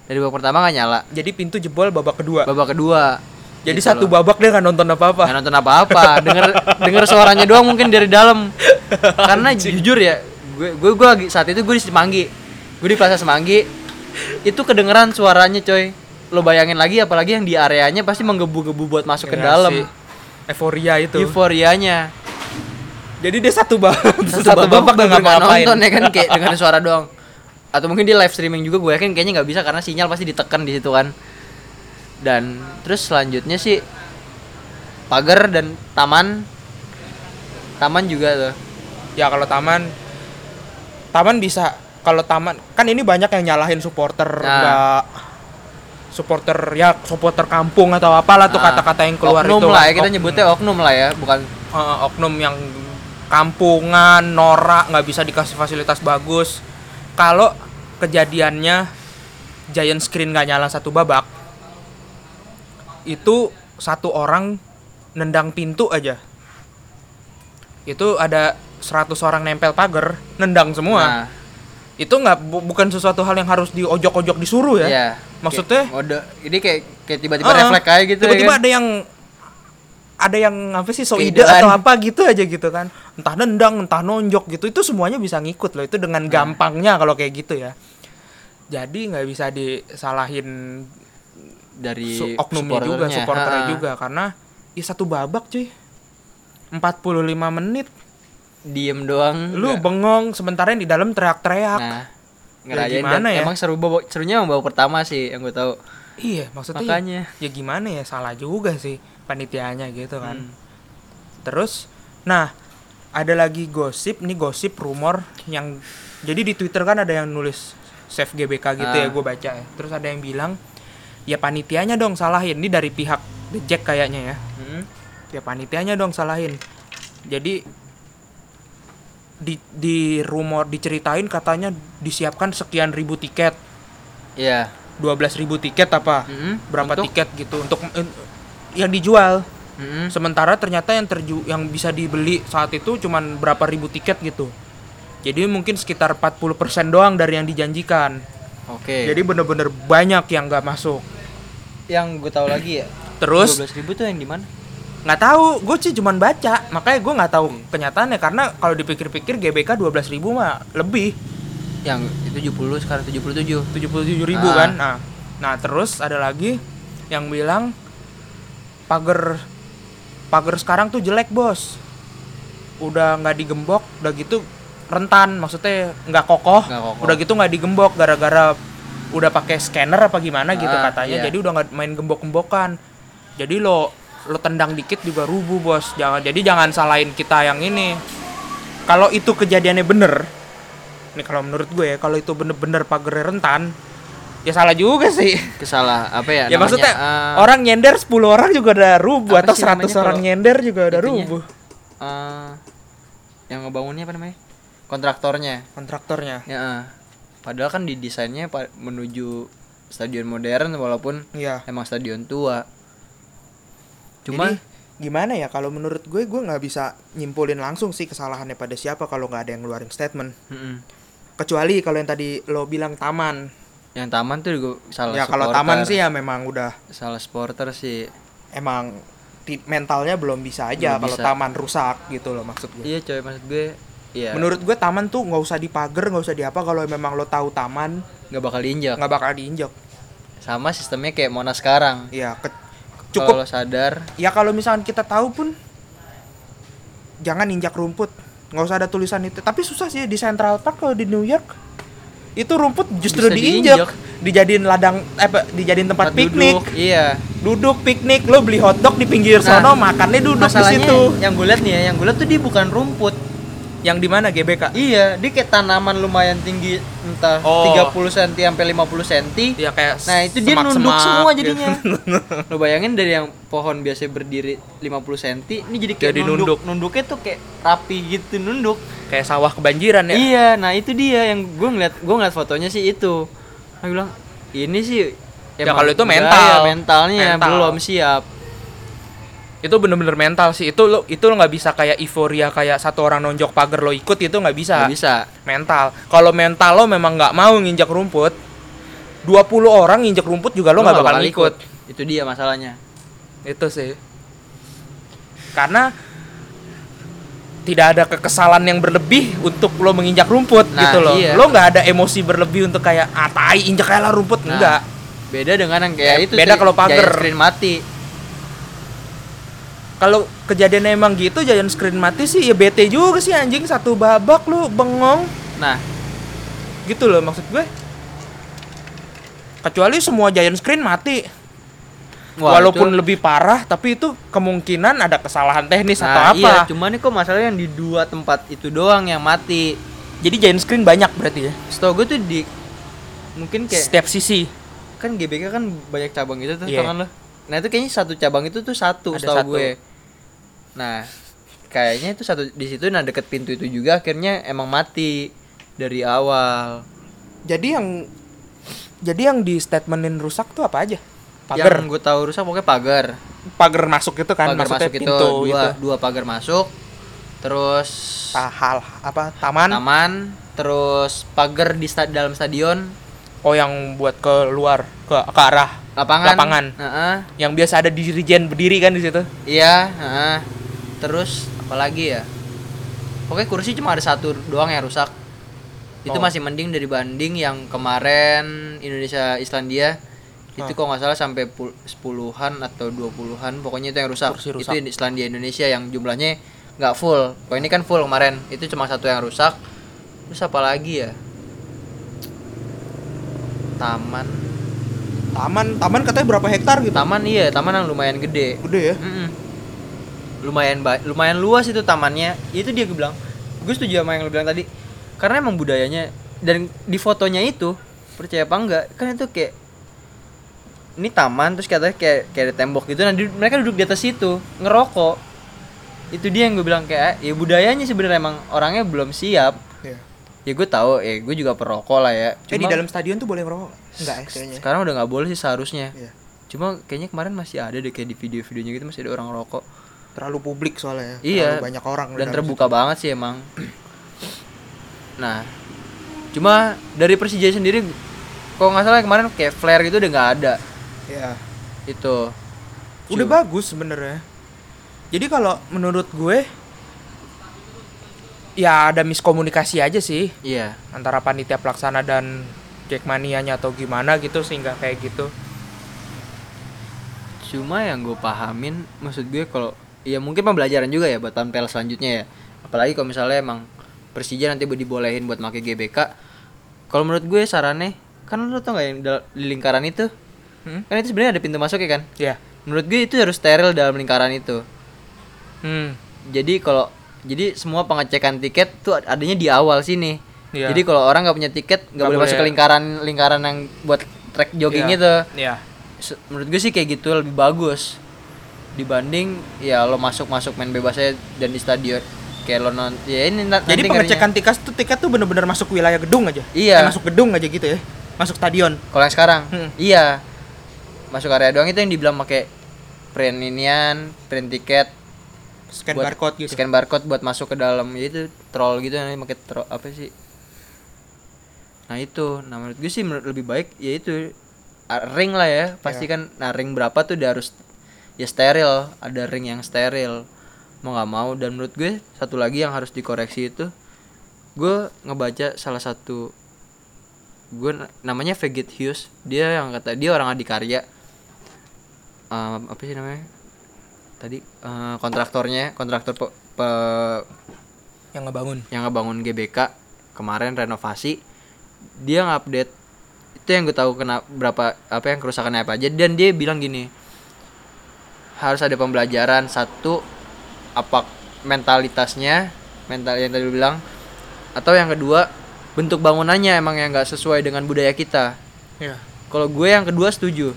Dari babak pertama nggak nyala. Jadi pintu jebol babak kedua? Babak kedua. Jadi Gitu satu loh. babak dia nggak nonton apa apa nggak nonton apa-apa. Denger denger suaranya doang mungkin dari dalam. Karena jujur ya gue gue gue saat itu gue di Semanggi. Gue di Plaza Semanggi. Itu kedengeran suaranya coy lo bayangin lagi apalagi yang di areanya pasti menggebu-gebu buat masuk ke Iya dalam. sih. euforia itu. Euforianya. Jadi dia satu babak satu, babak nggak nggak nonton ya kan kayak dengan suara doang. Atau mungkin dia live streaming juga gue yakin kayaknya nggak bisa karena sinyal pasti ditekan di situ kan. Dan terus selanjutnya sih pagar dan taman. Taman juga tuh. Ya kalau taman taman bisa. Kalau taman kan ini banyak yang nyalahin supporter Nah. Supporter ya supporter kampung atau apalah tuh Ah, kata-kata yang keluar oknum itu lah kan. ya kita Ok- nyebutnya oknum lah ya bukan eh, oknum yang kampungan norak nggak bisa dikasih fasilitas bagus. Kalau kejadiannya giant screen nggak nyala satu babak itu satu orang nendang pintu aja. Itu ada 100 orang nempel pagar nendang semua. Nah, itu nggak bu- bukan sesuatu hal yang harus diojok-ojok disuruh ya? Ya Maksudnya? kayak mode ini kayak kayak tiba-tiba Ah, refleks kayak gitu tiba-tiba ya kan? ada yang ada yang apa sih so ide atau apa gitu aja gitu kan. Entah nendang entah nonjok gitu. Itu semuanya bisa ngikut loh. Itu dengan Nah. gampangnya kalau kayak gitu ya. Jadi nggak bisa disalahin dari oknumnya juga supporternya. juga. Karena ya satu babak cuy. 45 menit diem doang lu nggak- bengong sementara yang di dalam teriak-teriak. Nah ngerayain gimana dan ya? emang seru babak serunya emang babak pertama sih yang gue tahu. Iya maksudnya makanya. ya gimana ya salah juga sih panitianya gitu kan. Hmm. terus nah ada lagi gosip nih gosip rumor yang jadi di twitter kan ada yang nulis save gbk gitu ya Ah. gue baca ya. Terus ada yang bilang ya panitianya dong salahin. Ini dari pihak The Jack kayaknya ya. Hmm. ya panitianya dong salahin. Jadi di di rumor diceritain katanya disiapkan sekian ribu tiket Iya. 12.000 ribu tiket apa Mm-mm. berapa Untuk? tiket gitu untuk eh, yang dijual Mm-mm. sementara ternyata yang terju yang bisa dibeli saat itu cuman berapa ribu tiket gitu jadi mungkin sekitar 40% doang dari yang dijanjikan Oke. jadi bener-bener banyak yang nggak masuk yang gue tahu lagi ya. terus 12.000 ribu tuh yang di mana? Nggak tahu gue sih cuman baca makanya gue nggak tahu kenyataannya karena kalau dipikir-pikir GBK 12.000 ribu mah lebih Yang itu 70 sekarang 77. 77.000 ribu Ah. kan nah nah terus ada lagi yang bilang pagar pagar sekarang tuh jelek bos udah nggak digembok udah gitu rentan maksudnya nggak kokoh, kokoh. udah gitu nggak digembok gara-gara udah pakai scanner apa gimana gitu Ah, katanya iya. jadi udah nggak main gembok-gembokan jadi lo lo tendang dikit juga rubuh bos jangan jadi jangan salahin kita yang ini kalau itu kejadiannya bener nih kalau menurut gue ya kalau itu bener-bener pagar rentan ya salah juga sih Kesalah apa ya? ya namanya, maksudnya eh, orang nyender 10 orang juga udah rubuh atau sih 100 namanya orang nyender juga udah itunya? rubuh eh, yang ngebangunnya apa namanya? Kontraktornya. kontraktornya Ya. eh. Padahal kan didesainnya pa- menuju stadion modern walaupun iya emang stadion tua. Cuma Jadi- gimana ya kalau menurut gue gue nggak bisa nyimpulin langsung sih kesalahannya pada siapa kalau nggak ada yang ngeluarin statement. Mm-mm. kecuali kalau yang tadi lo bilang taman. Yang taman tuh juga salah ya kalau taman sih ya memang udah salah supporter sih. Emang mentalnya belum bisa aja Belum kalau bisa. taman rusak gitu loh maksud gue. Iya coy maksud gue iya menurut gue taman tuh nggak usah dipager nggak usah diapa kalau memang lo tahu taman. Nggak bakal diinjak. Nggak bakal diinjak. Sama sistemnya kayak Monas sekarang. Ya ke- cukup. Lo sadar. Ya kalau misalkan kita tahu pun jangan injak rumput. Nggak usah ada tulisan itu. Tapi susah sih di Central Park kalau di New York itu rumput justru Bisa diinjak diinjak. dijadiin ladang eh apa dijadiin tempat, piknik duduk, iya. Duduk piknik. Lo beli hotdog di pinggir Nah, sono makannya duduk di situ. yang gue liat nih ya yang gue liat tuh dia bukan rumput yang di mana GBK iya dia kayak tanaman lumayan tinggi entah Oh. 30 cm sampai 50 cm ya kayak Nah itu dia nunduk semua gitu. jadinya Lo bayangin dari yang pohon biasa berdiri 50 cm Ini jadi kayak Jadi nunduk. nunduk. Nunduknya tuh kayak rapi gitu nunduk kayak sawah kebanjiran ya Iya nah itu dia yang gue ngeliat Gue ngeliat fotonya sih itu Gue bilang ini sih Ya, emang kalau itu mental. Mentalnya Mental. belum siap itu bener-bener mental sih. Itu lo itu lo nggak bisa kayak euforia kayak satu orang nonjok pagar lo ikut itu nggak bisa. Gak bisa. Mental. Kalau mental lo memang nggak mau nginjak rumput 20 orang nginjak rumput juga lo nggak bakal ikut. Itu dia masalahnya. Itu sih. Karena tidak ada kekesalan yang berlebih untuk lo menginjak rumput Nah, gitu loh. iya. lo nggak ada emosi berlebih untuk kayak ah tai injak lah rumput. Nah, enggak Beda dengan yang kayak Ya, itu beda kalau pagar. mati kalau kejadiannya emang gitu giant screen mati sih ya bete juga sih anjing satu babak lu bengong Nah gitu loh maksud gue kecuali semua giant screen mati wah, walaupun itu- lebih parah tapi itu kemungkinan ada kesalahan teknis atau Nah, apa Iya, cuman nih kok masalahnya yang di dua tempat itu doang yang mati. jadi giant screen banyak berarti ya Setahu gue tuh di mungkin kayak setiap sisi kan GBK kan banyak cabang gitu tuh Iya. tau kan lo. Nah, itu kayaknya satu cabang itu tuh satu Ada setahu satu. gue. Nah, kayaknya itu satu di situ nah deket pintu itu juga akhirnya emang mati dari awal. jadi yang jadi yang di statementin rusak tuh apa aja pagar Yang gue tahu rusak pokoknya pagar. pagar masuk itu kan pagar masuk itu pintu dua itu dua pagar masuk. Terus tahal apa taman taman, terus pagar di sta- dalam stadion, oh yang buat keluar ke ke arah lapangan. Lapangan. Heeh. yang biasa ada dirijen berdiri kan di situ Iya, heeh. Terus apalagi ya? Pokoknya kursi cuma ada satu doang yang rusak. Itu Oh. masih mending dari banding yang kemarin Indonesia Islandia. Itu Ah. kok nggak salah sampai pul- sepuluhan atau dua puluhan, pokoknya itu yang rusak. Kursi rusak. Itu di Islandia Indonesia yang jumlahnya nggak full. Kalau ini kan full kemarin. Itu cuma satu yang rusak. Terus apa lagi ya? Taman. taman taman katanya berapa hektar gitu Taman iya, taman yang lumayan gede. gede ya Mm-mm. Lumayan ba- lumayan luas itu tamannya itu dia gue bilang gue setuju sama yang lu bilang tadi karena emang budayanya dan di fotonya itu percaya apa enggak kan itu kayak ini taman terus katanya kayak kayak ada tembok gitu nah di- mereka duduk di atas situ ngerokok itu dia yang gue bilang kayak ya budayanya sebenarnya emang orangnya belum siap Iya. ya gue tahu ya gue juga perokok lah ya Eh di dalam stadion tuh boleh ngerokok? Enggak ya kayaknya. sekarang udah nggak boleh sih seharusnya Iya. cuma kayaknya kemarin masih ada deh kayak di video-videonya gitu masih ada orang rokok Terlalu publik soalnya. Iya. Terlalu banyak orang dan terbuka banget sih emang. Nah, cuma dari Persija sendiri, kalau nggak salah kemarin kayak flare gitu udah nggak ada. situ. Iya. Itu. Udah Cuma- bagus sebenarnya. Jadi kalau menurut gue ya ada miskomunikasi aja sih Iya. antara panitia pelaksana dan Jackmania-nya atau gimana gitu sehingga kayak gitu. Cuma yang gue pahamin, maksud gue kalau ya mungkin pembelajaran juga ya buat tampil selanjutnya ya. Apalagi kalau misalnya emang Persija nanti dibolehin buat pakai GBK. Kalau menurut gue sarannya, kan lo tau gak yang di lingkaran itu? Hmm? Kan itu sebenarnya ada pintu masuk ya kan? Ya. Menurut gue itu harus steril dalam lingkaran itu. Hmm. jadi kalau jadi semua pengecekan tiket tuh adanya di awal sini Iya. jadi kalau orang nggak punya tiket nggak Nggak boleh masuk ke boleh. lingkaran lingkaran yang buat track jogging Iya. itu Iya. Se- menurut gue sih kayak gitu lebih bagus dibanding ya lo masuk masuk main bebas aja dan di stadion kayak lo non ya ini na- Jadi nanti pengecekan tiket tuh tiket tuh bener-bener masuk wilayah gedung aja. Iya. Eh, masuk gedung aja gitu ya. Masuk stadion. kalau yang sekarang Hmm. iya masuk area doang itu yang dibilang pakai print inian print tiket scan buat- barcode gitu scan barcode buat masuk ke dalam ya itu troll gitu namanya pakai troll apa sih nah itu nah menurut gue sih menurut lebih baik ya itu a- ring lah ya pasti Iya. kan nah ring berapa tuh udah harus ya steril. Ada ring yang steril. Mau nggak mau. Dan menurut gue satu lagi yang harus dikoreksi itu gue ngebaca salah satu gue na- namanya Vegit Hughes. Dia yang kata dia orang adikarya Em, apa sih namanya? Tadi eh, kontraktornya kontraktor pe, pe- yang ngebangun. yang ngebangun GBK. Kemarin renovasi. Dia ngupdate itu yang gue tahu kena berapa apa yang kerusakannya apa aja. Dan dia bilang gini harus ada pembelajaran. Satu apa mentalitasnya mental yang tadi lu bilang. Atau yang kedua bentuk bangunannya emang yang nggak sesuai dengan budaya kita. Ya kalau gue yang kedua setuju.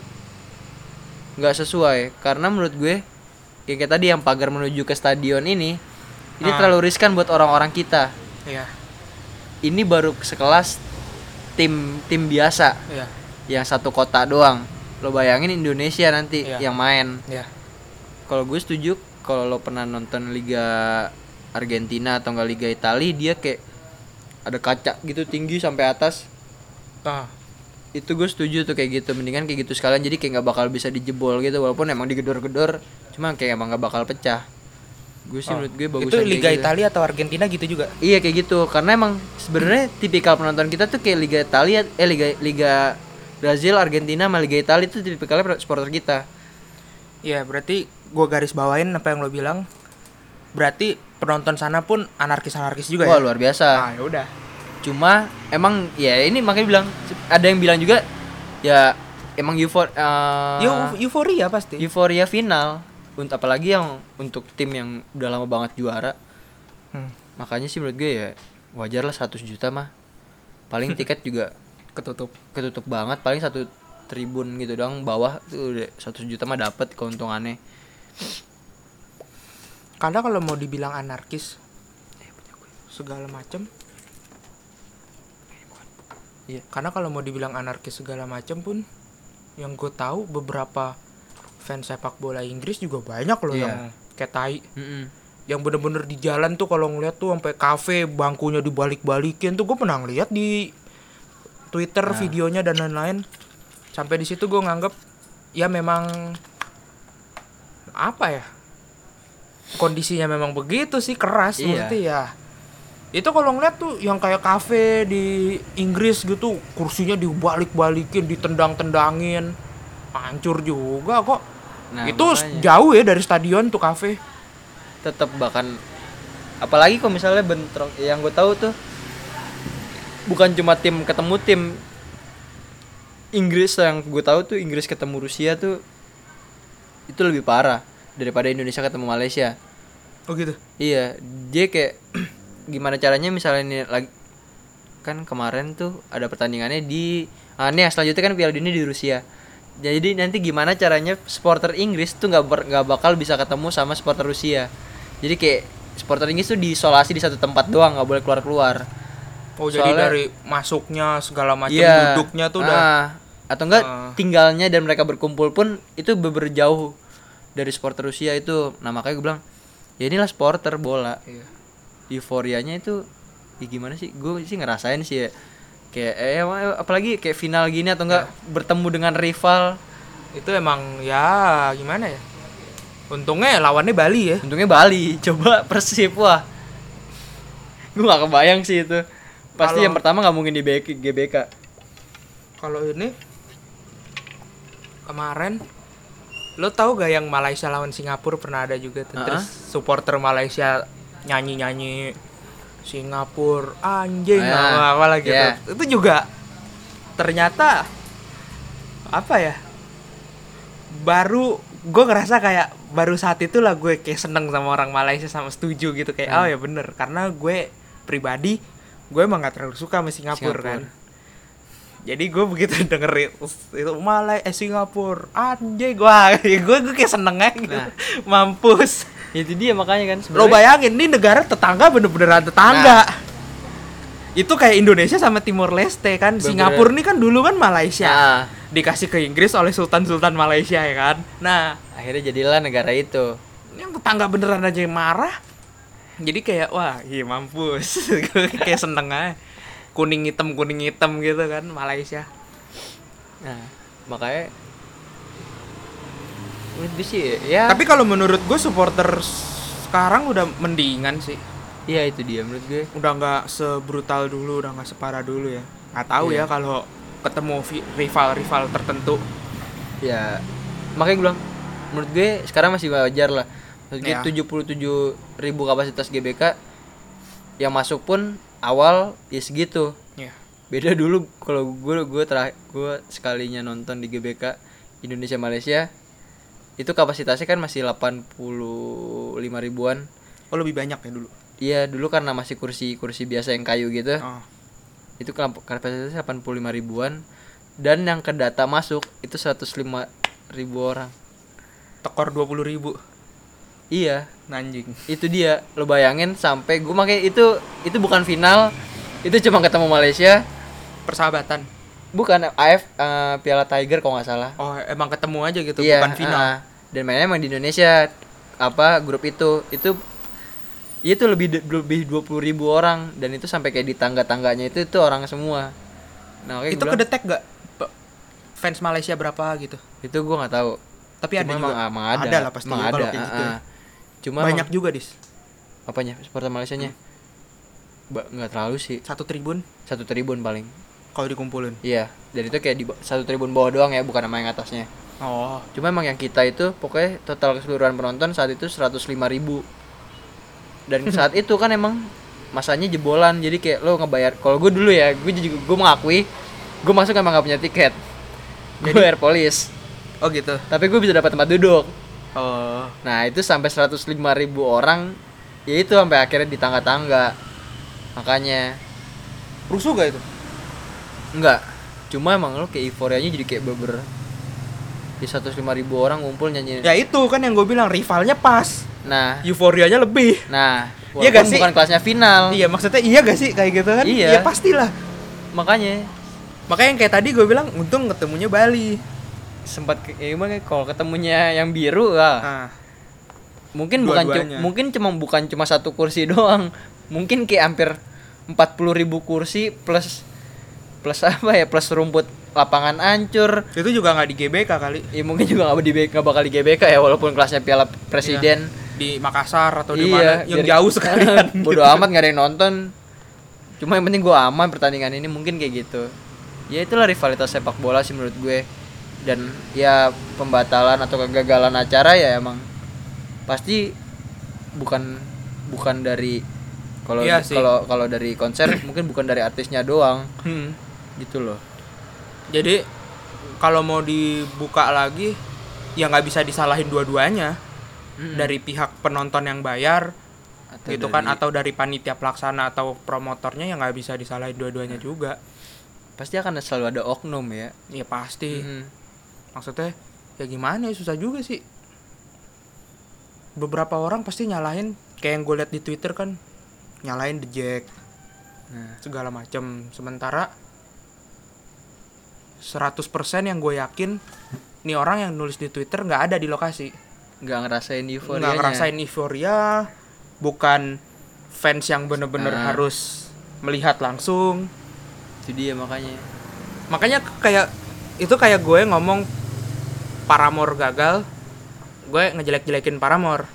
Nggak sesuai. Karena menurut gue kayak kayak tadi yang pagar menuju ke stadion ini ini Ah. terlalu riskan buat orang-orang kita. Ya ini baru sekelas tim tim biasa. Ya yang satu kota doang. Lo bayangin Indonesia nanti Iya. yang main. Ya kalau gue setuju kalau lo pernah nonton Liga Argentina atau enggak Liga Italia dia kayak ada kaca gitu tinggi sampai atas. Ah itu gue setuju tuh kayak gitu mendingan kayak gitu sekalian jadi kayak nggak bakal bisa dijebol gitu walaupun emang digedor-gedor cuma kayak emang nggak bakal pecah. Gue sih Oh. menurut gue bagus itu Liga Italia atau Argentina gitu juga? Iya kayak gitu karena emang sebenarnya tipikal penonton kita tuh kayak Liga Italia eh Liga Liga Brazil Argentina sama Liga Italia itu tipikalnya supporter kita ya berarti gua garis bawain apa yang lo bilang. Berarti penonton sana pun anarkis anarkis juga wah ya? luar biasa. Ah ya udah. Cuma emang ya ini makanya bilang ada yang bilang juga ya emang eufor eh, Eu- euforia pasti. euforia final. Untuk apalagi yang untuk tim yang udah lama banget juara. Hmm. makanya sih menurut gue ya wajar lah 100 juta mah. Paling tiket juga ketutup. ketutup banget. Paling satu tribun gitu doang bawah tuh udah 100 juta mah dapat keuntungannya karena kalau mau dibilang anarkis segala macem Iya. karena kalau mau dibilang anarkis segala macem pun yang gue tahu beberapa fans sepak bola Inggris juga banyak loh Iya. yang kayak tai Mm-mm. yang bener-bener di jalan tuh kalau ngeliat tuh sampai kafe bangkunya dibalik-balikin tuh gue pernah ngeliat di Twitter Nah. videonya dan lain-lain sampai di situ gue nganggep ya memang apa ya kondisinya memang begitu sih keras Iya. maksudnya ya itu kalau ngeliat tuh yang kayak kafe di Inggris gitu kursinya dibalik-balikin ditendang-tendangin hancur juga kok Nah, itu makanya. jauh ya dari stadion tuh kafe tetap bahkan apalagi kalau misalnya bentrok yang gue tahu tuh bukan cuma tim ketemu tim Inggris yang gue tahu tuh Inggris ketemu Rusia tuh itu lebih parah daripada Indonesia ketemu Malaysia. Oh gitu? Iya dia kayak gimana caranya misalnya ini lagi kan kemarin tuh ada pertandingannya di ah, nih selanjutnya kan Piala Dunia di Rusia. Jadi nanti gimana caranya supporter Inggris tuh nggak nggak bakal bisa ketemu sama supporter Rusia. Jadi kayak supporter Inggris tuh diisolasi di satu tempat doang nggak boleh keluar keluar Oh jadi Soalnya- dari masuknya segala macam Iya. duduknya tuh udah Ah, atau enggak Ah. tinggalnya dan mereka berkumpul pun itu beber jauh dari supporter Rusia itu. Nah makanya gue bilang ya inilah supporter bola. Iya. euforianya itu ya gimana sih? Gue sih ngerasain sih ya kayak eh, emang- apalagi kayak final gini atau enggak bertemu dengan rival. Itu emang ya gimana ya? Untungnya lawannya Bali ya. untungnya Bali. Coba Persib wah. Gue gak kebayang sih itu. Pasti Kalau- yang pertama nggak mungkin di BK GBK Kalau ini kemarin lo tahu gak yang Malaysia lawan Singapura pernah ada juga tuh. Ah. Terus supporter Malaysia nyanyi-nyanyi Singapura anjing Ah, apa, apa lagi iya. tuh. Itu juga ternyata apa ya? Baru gue ngerasa kayak baru saat itulah gue kayak seneng sama orang Malaysia sama setuju gitu kayak Hmm. oh ya bener karena gue pribadi gue emang gak terlalu suka sama Singapura, Singapura. kan jadi gue begitu dengerin itu Malay eh Singapura anjay gua gue gue kayak seneng aja gitu. Nah. mampus. Ya, itu dia makanya kan lo sebenarnya. bayangin ini negara tetangga bener-beneran tetangga. Itu kayak Indonesia sama Timor Leste kan. Bener-bener. Singapura ini kan dulu kan Malaysia. Nah, dikasih ke Inggris oleh Sultan Sultan Malaysia ya kan? Nah. Akhirnya jadilah negara itu. Yang tetangga beneran aja yang marah. Jadi kayak wah iya mampus. Gua kayak seneng aja kuning hitam kuning hitam gitu kan Malaysia. Nah makanya menurut gue sih ya. Tapi kalau menurut gue supporter sekarang udah mendingan sih. Iya itu dia menurut gue. Udah nggak sebrutal dulu udah nggak separah dulu ya. Nggak tahu Iya. ya kalau ketemu vi- rival-rival tertentu. Ya makanya gue bilang menurut gue sekarang masih wajar lah. Menurut gue Ya. 77 ribu kapasitas GBK yang masuk pun awal ya segitu. Ya beda dulu kalau gue gue terakhir gue sekalinya nonton di GBK Indonesia Malaysia itu kapasitasnya kan masih 85 ribuan. Oh lebih banyak ya dulu? Iya dulu karena masih kursi kursi biasa yang kayu gitu. Oh. itu kapasitasnya 85 ribuan. Dan yang ke data masuk itu 105 ribu orang. Tekor 20.000 ribu iya. Anjing. Itu dia lo bayangin sampai gue makanya itu itu bukan final itu cuma ketemu Malaysia. Persahabatan. Bukan AF eh, Piala Tiger kalau nggak salah. Oh emang ketemu aja gitu iya bukan final. ah. dan mainnya emang di Indonesia apa grup itu. Itu itu lebih lebih 20 ribu orang dan itu sampai kayak di tangga-tangganya itu itu orang semua. Nah itu kedetek gak fans Malaysia berapa gitu? Itu gue nggak tahu. Tapi ada Cuma juga. emang, emang ada lah pasti emang kalau ada kayak gitu ah, ya. Cuma banyak juga dis. Apanya? Supporter Malaysia nya Ba- nggak terlalu sih. Satu tribun? Satu tribun paling. Kalau dikumpulin? Iya, dan itu kayak di satu tribun bawah doang ya, bukan sama yang atasnya. oh. Cuma emang yang kita itu pokoknya total keseluruhan penonton saat itu 105 ribu. Dan saat itu kan emang masanya jebolan, jadi kayak lo ngebayar. Kalau gue dulu ya, gue juga gue mengakui, gue masuk emang gak punya tiket. Gue bayar polis, oh gitu. Tapi gue bisa dapat tempat duduk. Oh Nah itu sampai 105 ribu orang, ya itu sampai akhirnya di tangga-tangga. Makanya rusuh gak itu Enggak. Cuma emang lo kayak euforianya jadi kayak beber di 105 ribu orang ngumpul nyanyi. ya itu kan yang gue bilang rivalnya pas Nah, euforianya lebih nah, Iya gak sih? bukan kelasnya final. iya maksudnya iya gak sih kayak gitu kan Iya. ya pastilah Makanya makanya yang kayak tadi gue bilang untung ketemunya Bali sempat ya gimana? Kalau ketemunya yang biru lah. nah mungkin bukan cu- mungkin cuma bukan cuma satu kursi doang. Mungkin kayak hampir 40 ribu kursi plus plus apa ya? Plus rumput lapangan ancur itu juga nggak di GBK kali. Ya mungkin juga nggak di nggak bakal di GBK ya walaupun kelasnya Piala Presiden. Di Makassar atau di iya mana? Yang biar- jauh sekali. Bodo amat gak ada yang nonton. Cuma yang penting gue aman pertandingan ini mungkin kayak gitu. Ya itulah rivalitas sepak bola sih menurut gue dan ya pembatalan atau kegagalan acara ya emang pasti bukan bukan dari kalau Iya kalau kalau dari konser mungkin bukan dari artisnya doang. Hmm. gitu loh. Jadi kalau mau dibuka lagi ya nggak bisa disalahin dua-duanya. Mm-mm. dari pihak penonton yang bayar Atau gitu dari- kan atau dari panitia pelaksana atau promotornya ya nggak bisa disalahin dua-duanya juga. Pasti akan selalu ada oknum ya. Ya pasti. Mhm. Maksudnya ya gimana ya susah juga sih. Beberapa orang pasti nyalahin kayak yang gue liat di twitter kan nyalahin the jack nah. segala macam sementara 100% yang gue yakin nih orang yang nulis di twitter nggak ada di lokasi. Nggak ngerasain euforia nggak ngerasain euforia bukan fans yang bener-bener Ah. harus melihat langsung. Itu dia makanya. Makanya kayak itu kayak gue ngomong Paramore gagal gue ngejelek-jelekin Paramore.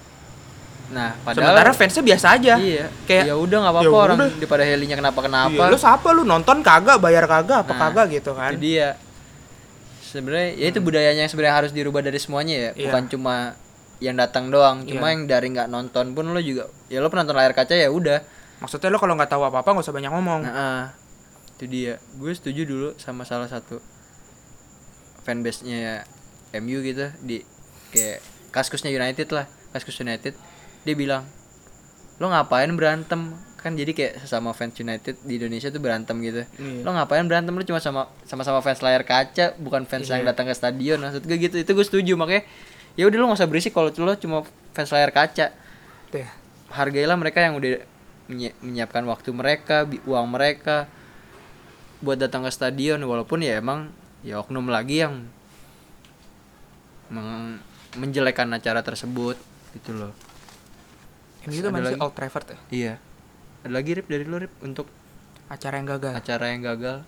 Nah padahal sementara fansnya biasa aja. Iya. Kayak ya udah nggak ya apa-apa orang udah. daripada helinya kenapa kenapa Iya, lu siapa? Lu nonton kagak bayar kagak apa Nah, kagak gitu kan. itu dia. Sebenarnya ya itu budayanya yang sebenarnya harus dirubah dari semuanya ya. Iya. bukan cuma yang datang doang. Cuma Iya. yang dari nggak nonton pun lo juga ya lo penonton layar kaca ya udah. Maksudnya lo kalau nggak tahu apa apa nggak usah banyak ngomong. Nah ah, itu dia. Gue setuju dulu sama salah satu fanbase nya MU gitu di kayak kaskusnya United lah kaskus United. Dia bilang lo ngapain berantem? Kan jadi kayak sesama fans United di Indonesia tuh berantem gitu. Iya. lo ngapain berantem? Lo cuma sama sama-sama fans layar kaca bukan fans yang Iya. datang ke stadion. Maksud gue gitu itu gue setuju. Makanya ya udah lo gak usah berisik kalau lo cuma fans layar kaca. Tuh ya. hargailah mereka yang udah menyi- menyiapkan waktu mereka uang mereka buat datang ke stadion. Walaupun ya emang ya oknum lagi yang meng- menjelekkan acara tersebut gitu loh Ini itu Ada mana sih lagi? Old Trafford ya? iya ada lagi rip dari lo rip untuk Acara yang gagal. acara yang gagal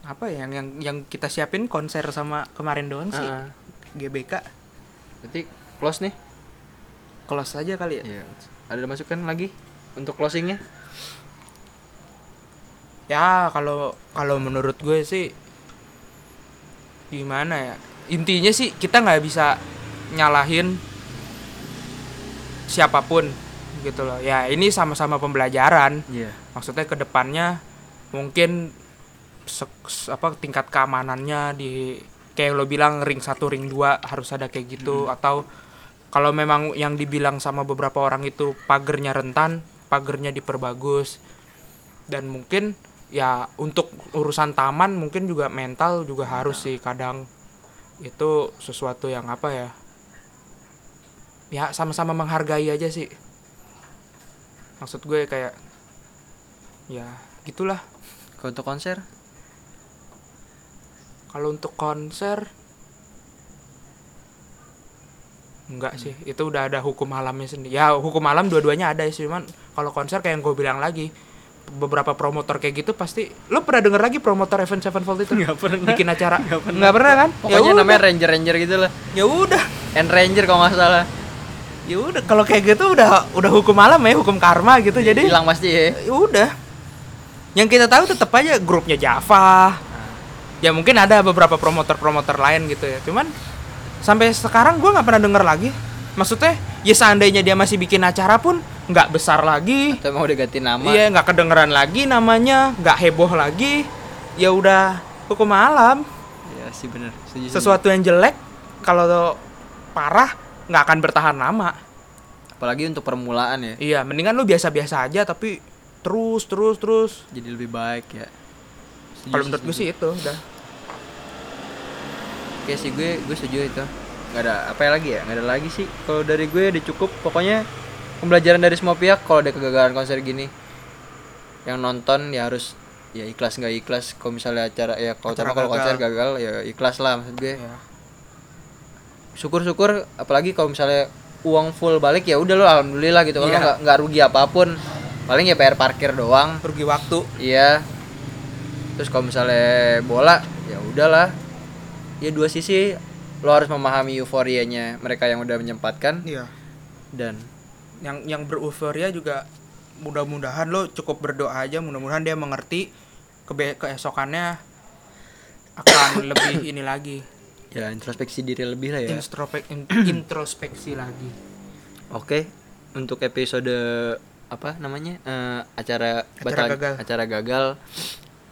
Apa ya yang yang yang kita siapin konser sama kemarin doang sih. Ah, GBK. berarti close nih Close aja kali ya. Iya. Ada masukan lagi untuk closingnya? Ya kalau kalau menurut gue sih gimana ya intinya sih kita nggak bisa nyalahin siapa pun gitu loh. Ya ini sama-sama pembelajaran. Iya. maksudnya ke depannya mungkin apa tingkat keamanannya di kayak lo bilang ring satu ring dua harus ada kayak gitu. Atau kalau memang yang dibilang sama beberapa orang itu pagernya rentan pagernya diperbagus. Dan mungkin ya untuk urusan taman mungkin juga mental juga harus sih kadang itu sesuatu yang apa ya? Ya sama-sama menghargai aja sih. Maksud gue kayak ya gitulah. Kalau untuk konser? kalau untuk konser enggak sih. Itu udah ada hukum alamnya sendiri ya hukum alam dua-duanya ada sih cuman kalau konser kayak yang gue bilang lagi beberapa promotor kayak gitu pasti lo pernah denger lagi promotor Event Sevenfold itu Nggak pernah. bikin acara Nggak pernah. nggak pernah kan Pokoknya Ya namanya. Ranger Ranger gitu lah. ya udah And Ranger kalau nggak salah. ya udah kalau kayak gitu udah udah hukum alam ya hukum karma gitu jadi hilang pasti ya. ya udah yang kita tahu tetap aja grupnya Java ya mungkin ada beberapa promotor-promotor lain gitu ya cuman sampai sekarang gue nggak pernah denger lagi maksudnya ya seandainya dia masih bikin acara pun nggak besar lagi Atau emang udah ganti nama? iya nggak kedengeran lagi namanya nggak heboh lagi ya udah hukum alam Iya sih bener. Setuju, setuju. sesuatu yang jelek kalau parah nggak akan bertahan lama Apalagi untuk permulaan ya. iya mendingan lu biasa-biasa aja tapi terus terus terus Jadi lebih baik ya. Kalau menurut gue sih itu udah Oke sih gue gue setuju itu. Gak ada apa ya lagi ya? Gak ada lagi sih. Kalau dari gue udah cukup. Pokoknya pembelajaran dari semua pihak. Kalau ada kegagalan konser gini, yang nonton ya harus ya ikhlas nggak ikhlas. Kalau misalnya acara ya kalau Acara kalau konser gagal ya ikhlas lah maksud gue. ya. Syukur-syukur apalagi kalau misalnya uang full balik ya udah lo alhamdulillah gitu. Kalau Iya. nggak nggak rugi apa pun. Paling ya bayar parkir doang. rugi waktu Iya. Terus kalau misalnya bola, ya udahlah. Ya dua sisi lo harus memahami euforianya mereka yang udah menyempatkan iya dan yang yang bereuforia juga mudah-mudahan lo cukup berdoa aja mudah-mudahan dia mengerti kebe keesokannya akan lebih ini lagi ya introspeksi diri lebih lah ya. Introspek- in- introspeksi lagi Oke, untuk episode apa namanya? eh, acara Acara batal- gagal. acara gagal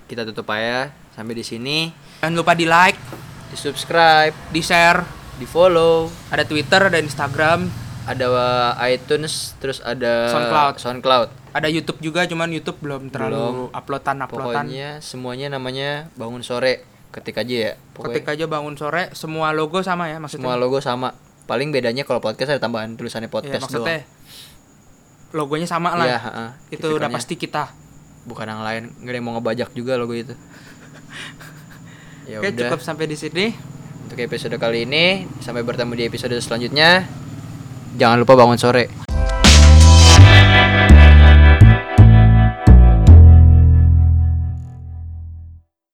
kita tutup aja sampai di sini. jangan lupa di like Di subscribe, di share di follow, ada Twitter ada Instagram ada iTunes, terus ada SoundCloud. SoundCloud. ada YouTube juga cuman YouTube belum terlalu uploadan uploadan Pokoknya semuanya namanya bangun sore. Ketik aja ya. Pokoknya ketik aja bangun sore semua logo sama ya maksudnya semua logo sama. Paling bedanya kalau podcast ada tambahan tulisannya Iya, podcast maksudnya logonya sama doang. lah Iya, heeh. itu udah pasti kita bukan yang lain. Nggak ada yang mau ngebajak juga logo itu. ya oke udah. cukup sampai di sini. Untuk episode kali ini sampai bertemu di episode selanjutnya. Jangan lupa bangun sore.